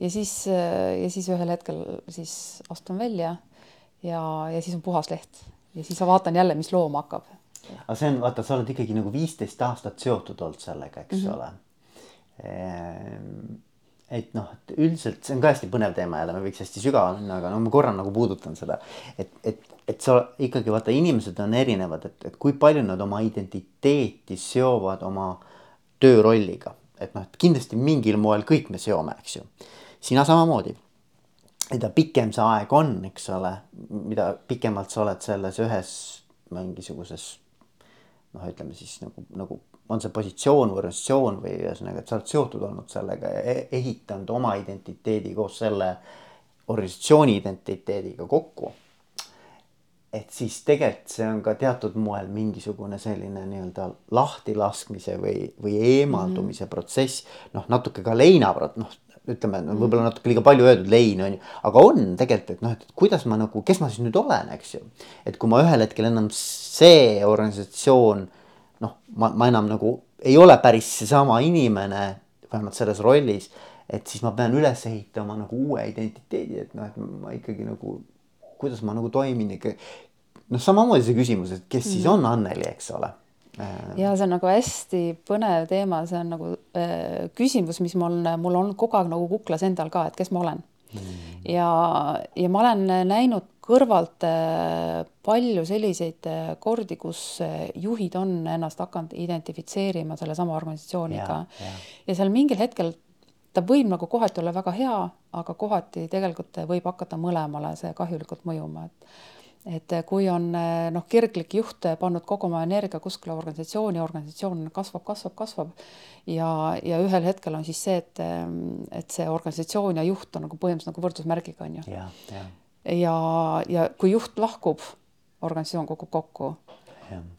ja siis, ja siis ühel hetkel siis astun välja ja, ja siis on puhas leht ja siis ma vaatan jälle, mis looma hakkab.
aga see on, vaata, sa oled ikkagi nagu viisteist aastat seotud olnud sellega, eks mm -hmm. ole ehm et noh, et üldiselt see on ka hästi põnev teema jälle, me võiks hästi sügavale minna, aga no ma korra nagu puudutan seda. et, et, et sa ikkagi vaata, inimesed on erinevad, et, et kui palju nad oma identiteeti seovad oma töörolliga. et noh, et kindlasti mingil moel kõik me seome, eks ju. sina samamoodi. mida pikem see aeg on, eks ole, mida pikemalt sa oled selles ühes mingisuguses noh, ütleme siis nagu, nagu on see positsioon või organisatsioon või ühesõnaga, et sa oled seotud olnud sellega ja e-, ehitanud oma identiteedi koos selle organisatsiooni identiteediga kokku. et siis tegelikult see on ka teatud moel mingisugune selline nii-öelda lahtilaskmise või, või eemaldumise mm -hmm. protsess, noh, natuke ka leina, noh, ütleme no, võib-olla natuke liiga palju öeldud lein on ju, aga on tegelikult, et noh, et kuidas ma nagu, kes ma siis nüüd olen, eks ju. et kui ma ühel hetkel enam see organisatsioon noh, ma, ma enam nagu ei ole päris seesama inimene, vähemalt selles rollis, et siis ma pean üles ehitama nagu uue identiteedi, et noh, et ma ikkagi nagu, kuidas ma nagu toimin ikka. noh, samamoodi see küsimus, et kes mm -hmm. siis on Anneli, eks ole
ja see on nagu hästi põnev teema, see on nagu äh, küsimus, mis mul, mul on kogu aeg nagu kuklas endal ka, et kes ma olen. Ja, ja ma olen näinud kõrvalt äh, palju selliseid äh, kordi, kus äh, juhid on ennast hakanud identifitseerima sellesama organisatsiooniga ja, ja. ja seal mingil hetkel ta võib nagu kohati olla väga hea, aga kohati tegelikult võib hakata mõlemale see kahjulikult mõjuma, et et kui on noh, kirglik juht pannud kogu oma energia kuskile organisatsiooni, organisatsioon kasvab, kasvab, kasvab ja, ja ühel hetkel on siis see, et, et see organisatsioon ja juht on nagu põhimõtteliselt nagu võrdusmärgiga on ju.
ja, ja
ja, ja kui juht lahkub, organisatsioon kukub kokku.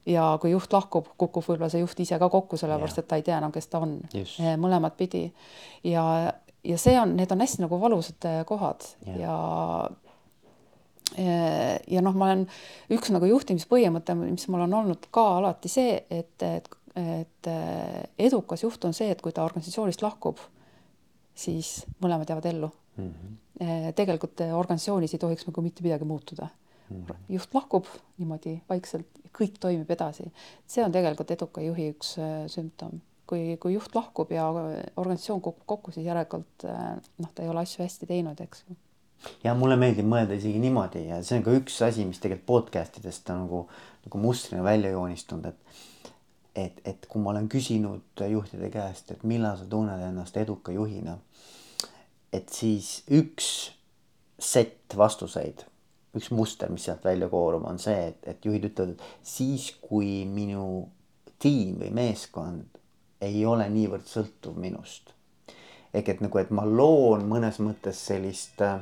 Ja. kui juht lahkub, kukub võib-olla see juht ise ka kokku, sellepärast et ta ei tea enam, kes ta on. Eh, mõlemat pidi. ja, ja see on, need on hästi nagu valusad eh, kohad ja, ja eh, ja noh, ma olen üks nagu juhtimispõhimõte, mis mul on olnud ka alati see, et, et, et edukas juht on see, et kui ta organisatsioonist lahkub, siis mõlemad jäävad ellu mm. -hmm. tegelikult eh, organisatsioonis ei tohiks nagu mitte midagi muutuda mm. -hmm. juht lahkub niimoodi vaikselt, kõik toimib edasi. see on tegelikult eduka juhi üks eh, sümptom, kui, kui juht lahkub ja organisatsioon kukub kokku, siis järelikult noh, ta ei ole asju hästi teinud, eks ju
ja mulle meeldib mõelda isegi niimoodi ja see on ka üks asi, mis tegelikult podcast idest on nagu, nagu mustrina välja joonistunud, et et, et kui ma olen küsinud juhtide käest, et millal sa tunned ennast eduka juhina, et siis üks sett vastuseid, üks muster, mis sealt välja koorub, on see, et, et juhid ütlevad, et siis kui minu tiim või meeskond ei ole niivõrd sõltuv minust. ehk et nagu, et ma loon mõnes mõttes sellist äh,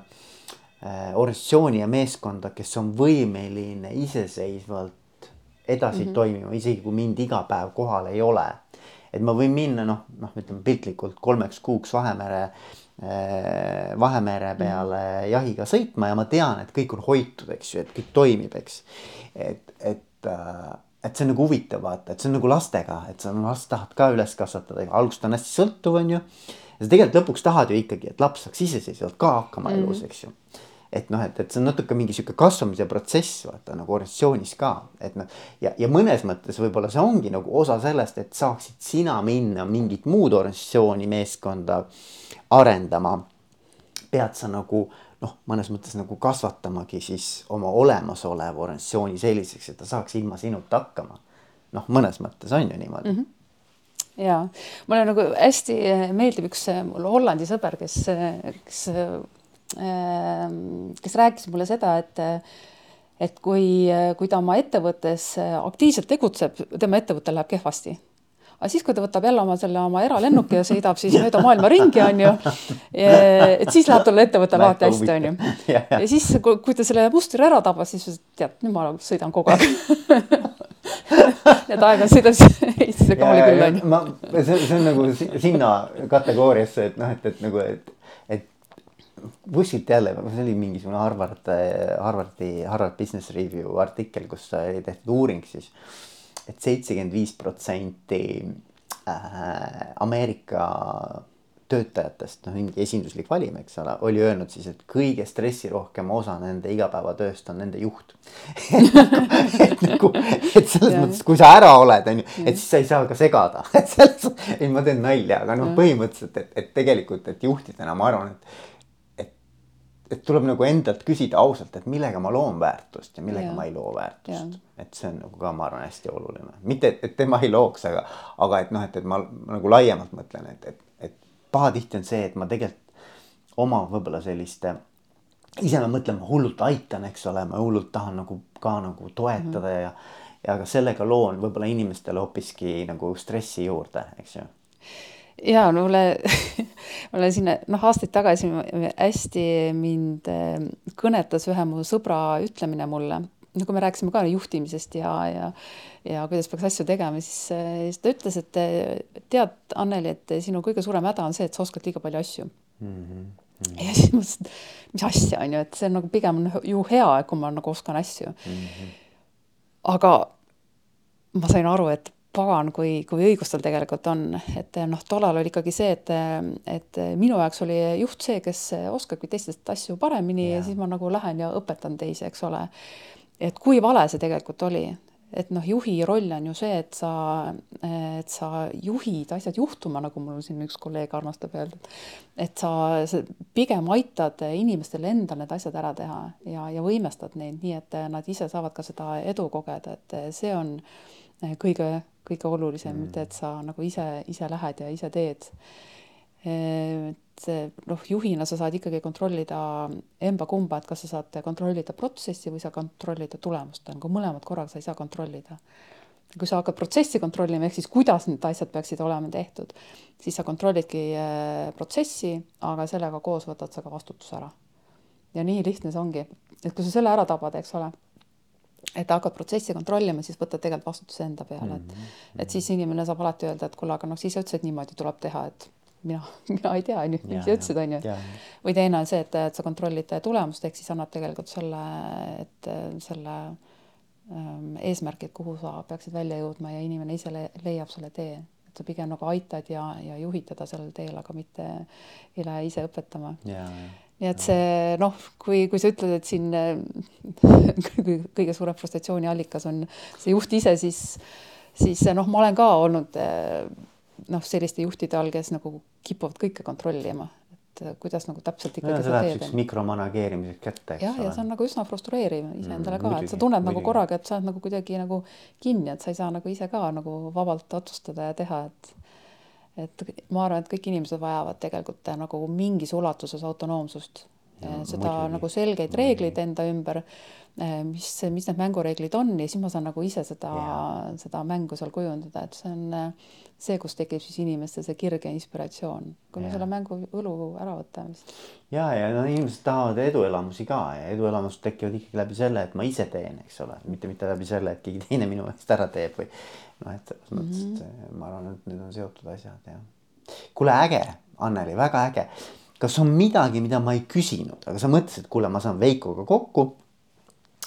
organisatsiooni ja meeskonda, kes on võimeline iseseisvalt edasi mm -hmm. toimima, isegi kui mind iga päev kohal ei ole. et ma võin minna noh, noh, ütleme piltlikult kolmeks kuuks Vahemere äh, Äh, Vahemere mhm. peale mm. jahiga sõitma ja ma tean, et kõik on hoitud, eks ju, et kõik toimib, eks. et, et, äh, et see on nagu huvitav vaata, et see on nagu lastega, et sa last tahad ka üles kasvatada, alguses ta on hästi sõltuv, on ju. Ja sa tegelikult lõpuks tahad ju ikkagi, et laps saaks iseseisvalt ka hakkama elus mm., eks ju et noh, et, et see on natuke mingi sihuke kasvamise protsess vaata nagu organisatsioonis ka, et noh. ja, ja mõnes mõttes võib-olla see ongi nagu osa sellest, et saaksid sina minna mingit muud organisatsiooni, meeskonda arendama. pead sa nagu noh, mõnes mõttes nagu kasvatamagi siis oma olemasoleva organisatsiooni selliseks, et ta saaks ilma sinuta hakkama. noh, mõnes mõttes on ju niimoodi mm. -hmm
ja mulle nagu hästi meeldib üks mul Hollandi sõber, kes, kes Ehm, kes rääkis mulle seda, et et kui, kui ta oma ettevõttes aktiivselt tegutseb, tema ettevõttel läheb kehvasti aga siis, kui ta võtab jälle oma selle oma eralennuki ja sõidab siis mööda maailma ringi, onju. et siis läheb tal ettevõttel alati hästi, onju. ja siis, kui ta selle mustri ära tabas, siis tead, nüüd ma sõidan kogu aeg Need aeg-ajalt sõidan Eestisse ka oli küll onju.
ma, see, see on nagu sinna kategooriasse, et noh, et, et nagu, et kuskilt jälle, see oli mingisugune Harvard, Harvardi, Harvard Business Review artikkel, kus oli tehtud uuring siis et. et seitsekümmend viis protsenti äh, Ameerika töötajatest, noh mingi esinduslik valim, eks ole, oli öelnud siis, et kõige stressirohkem osa nende igapäevatööst on nende juht. Et nagu, et selles mõttes, kui sa ära oled, on ju, et siis sa ei saa ka segada, et selles, ei ma teen nalja, aga noh, põhimõtteliselt, et, et tegelikult, et juhtidena ma arvan, et et tuleb nagu endalt küsida ausalt, et millega ma loon väärtust ja millega ja. ma ei loo väärtust. et see on nagu ka, ma arvan, hästi oluline, mitte et, et tema ei looks, aga, aga et noh, et, et ma nagu laiemalt mõtlen, et, et pahatihti on see, et ma tegelikult oma võib-olla selliste, ise ma mõtlen, ma hullult aitan, eks ole, ma hullult tahan nagu ka nagu toetada mm -hmm. ja, ja ka sellega loon võib-olla inimestele hoopiski nagu stressi juurde, eks ju
ja no mulle, mulle siin noh, aastaid tagasi hästi mind eh, kõnetas ühe mu sõbra ütlemine mulle, no kui me rääkisime ka juhtimisest ja, ja ja kuidas peaks asju tegema, siis, siis ta ütles, et tead, Anneli, et sinu kõige suurem häda on see, et sa oskad liiga palju asju mm. -hmm. ja siis mõtlesin, et mis asja on ju, et see on nagu pigem ju hea, kui ma nagu oskan asju mm. -hmm. aga ma sain aru, et pagan, kui, kui õigus tal tegelikult on, et noh, tollal oli ikkagi see, et, et minu jaoks oli juht see, kes oskabki teistest asju paremini yeah. ja siis ma nagu lähen ja õpetan teisi, eks ole. et kui vale see tegelikult oli, et noh, juhi roll on ju see, et sa, et sa juhid asjad juhtuma, nagu mul siin üks kolleeg armastab öelda. et sa, sa pigem aitad inimestel endal need asjad ära teha ja, ja võimestad neid nii, et nad ise saavad ka seda edu kogeda, et see on kõige, kõige olulisem mm., mitte et sa nagu ise, ise lähed ja ise teed et noh, juhina sa saad ikkagi kontrollida emba-kumba, et kas sa saad kontrollida protsessi või sa kontrollida tulemust, nagu mõlemad korraga sa ei saa kontrollida. kui sa hakkad protsessi kontrollima, ehk siis kuidas need asjad peaksid olema tehtud, siis sa kontrollidki äh, protsessi, aga sellega koos võtad sa ka vastutuse ära. ja nii lihtne see ongi, et kui sa selle ära tabad, eks ole et hakkad protsessi kontrollima, siis võtad tegelikult vastutuse enda peale, et mm, -hmm. et siis inimene saab alati öelda, et kuule, aga noh, siis sa ütlesid, niimoodi tuleb teha, et mina, mina ei tea, on ju, mis sa ütlesid, on ju. või teine on see, et, et sa kontrollid tulemust, ehk siis annad tegelikult selle, et selle ähm, eesmärgi, et kuhu sa peaksid välja jõudma ja inimene ise le leiab selle tee. et sa pigem nagu aitad ja, ja juhid teda sellel teel, aga mitte ei lähe ise õpetama. nii et see noh, kui, kui sa ütled, et siin kõige suurem frustratsiooni allikas on see juht ise, siis, siis noh, ma olen ka olnud noh, selliste juhtide all, kes nagu kipuvad kõike kontrollima, et äh, kuidas nagu täpselt ikkagi
no, seda teed. mikromanageerimiseks kätte.
jah, ja see on nagu üsna frustreeriv iseendale mm, ka, et sa tunned muidugi. nagu korraga, et sa oled nagu kuidagi nagu kinni, et sa ei saa nagu ise ka nagu vabalt otsustada ja teha, et et ma arvan, et kõik inimesed vajavad tegelikult nagu mingis ulatuses autonoomsust ja, seda muidugi. nagu selgeid reegleid enda ümber Äh, mis, mis need mängureeglid on ja siis ma saan nagu ise seda, seda mängu seal kujundada, et see on äh, see, kus tekib siis inimestel see kirg ja inspiratsioon, kui me selle mängu võlu ära võtame.
ja, ja no inimesed tahavad eduelamusi ka ja eduelamused tekivad ikkagi läbi selle, et ma ise teen, eks ole, mitte, mitte läbi selle, et keegi teine minu eest ära teeb või noh, et selles mm -hmm. mõttes, et mhm. ma arvan, et need on seotud asjad ja. kuule, äge, Anneli, väga äge. Kas on midagi, mida ma ei küsinud, aga sa mõtlesid, kuule, ma saan Veikoga kokku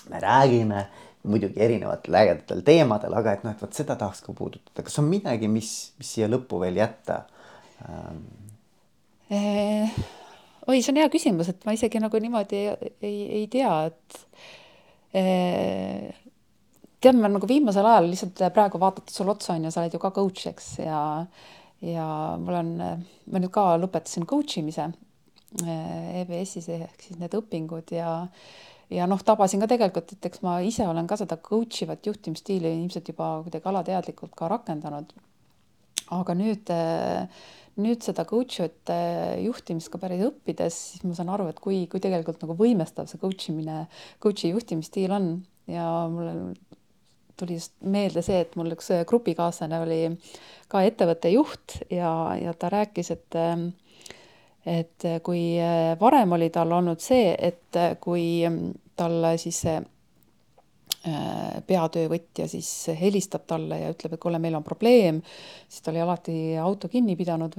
me räägime muidugi erinevatel ägedatel teemadel, aga et noh, et vot seda tahaks ka puudutada, kas on midagi, mis, mis siia lõppu veel jätta ähm.?
Eh, oi, see on hea küsimus, et ma isegi nagu niimoodi ei, ei, ei tea, et eh, tead, ma nagu viimasel ajal lihtsalt praegu vaadates sulle otsa on ju, sa oled ju ka coach, eks, ja ja mul on, ma nüüd ka lõpetasin coach imise EBS-is ehk siis need õpingud ja ja noh, tabasin ka tegelikult, et eks ma ise olen ka seda coach ivat juhtimisstiili ilmselt juba kuidagi alateadlikult ka rakendanud. aga nüüd, nüüd seda coach ivat juhtimist ka päris õppides, siis ma saan aru, et kui, kui tegelikult nagu võimestav see coach imine, coach'i juhtimisstiil on ja mulle tuli just meelde see, et mul üks grupikaaslane oli ka ettevõtte juht ja, ja ta rääkis, et et äh, kui äh, varem oli tal olnud see, et äh, kui mm, talle siis see peatöövõtja siis helistab talle ja ütleb, et kuule, meil on probleem, siis ta oli alati auto kinni pidanud,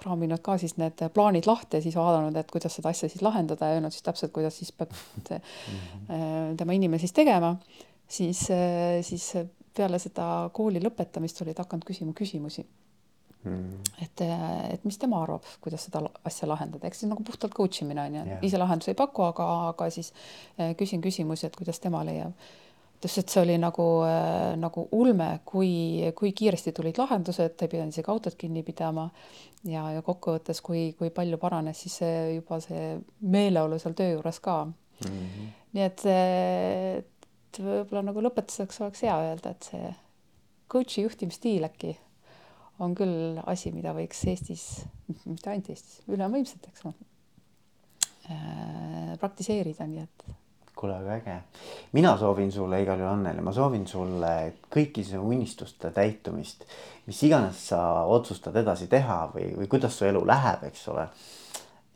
kraaminud ka siis need plaanid lahti ja siis vaadanud, et kuidas seda asja siis lahendada ja öelnud siis täpselt, kuidas siis peab tema inimene siis tegema, siis, siis peale seda kooli lõpetamist olid hakanud küsima küsimusi mm.. et, et mis tema arvab, kuidas seda asja lahendada, eks see nagu puhtalt coach imine on ju yeah., ise lahendusi ei paku, aga, aga siis eh, küsin küsimusi, et kuidas tema leiab. ta ütles, et see oli nagu äh,, nagu ulme, kui, kui kiiresti tulid lahendused, ta ei pidanud isegi autot kinni pidama. ja, ja kokkuvõttes, kui, kui palju paranes siis see juba see meeleolu seal töö juures ka mm. -hmm. nii et, et võib-olla nagu lõpetuseks oleks hea öelda, et see coach'i juhtimisstiil äkki on küll asi, mida võiks Eestis, mitte ainult Eestis, ülemaailmselt, eks ole, praktiseerida, nii et.
kuule, väga äge. mina soovin sulle igal juhul, Anneli, ma soovin sulle kõiki sinu unistuste täitumist, mis iganes sa otsustad edasi teha või, või kuidas su elu läheb, eks ole.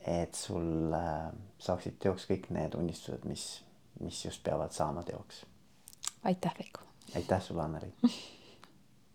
et sul äh, saaksid teoks kõik need unistused, mis, mis just peavad saama teoks.
Aitäh, Veiko.
aitäh sulle, Anneli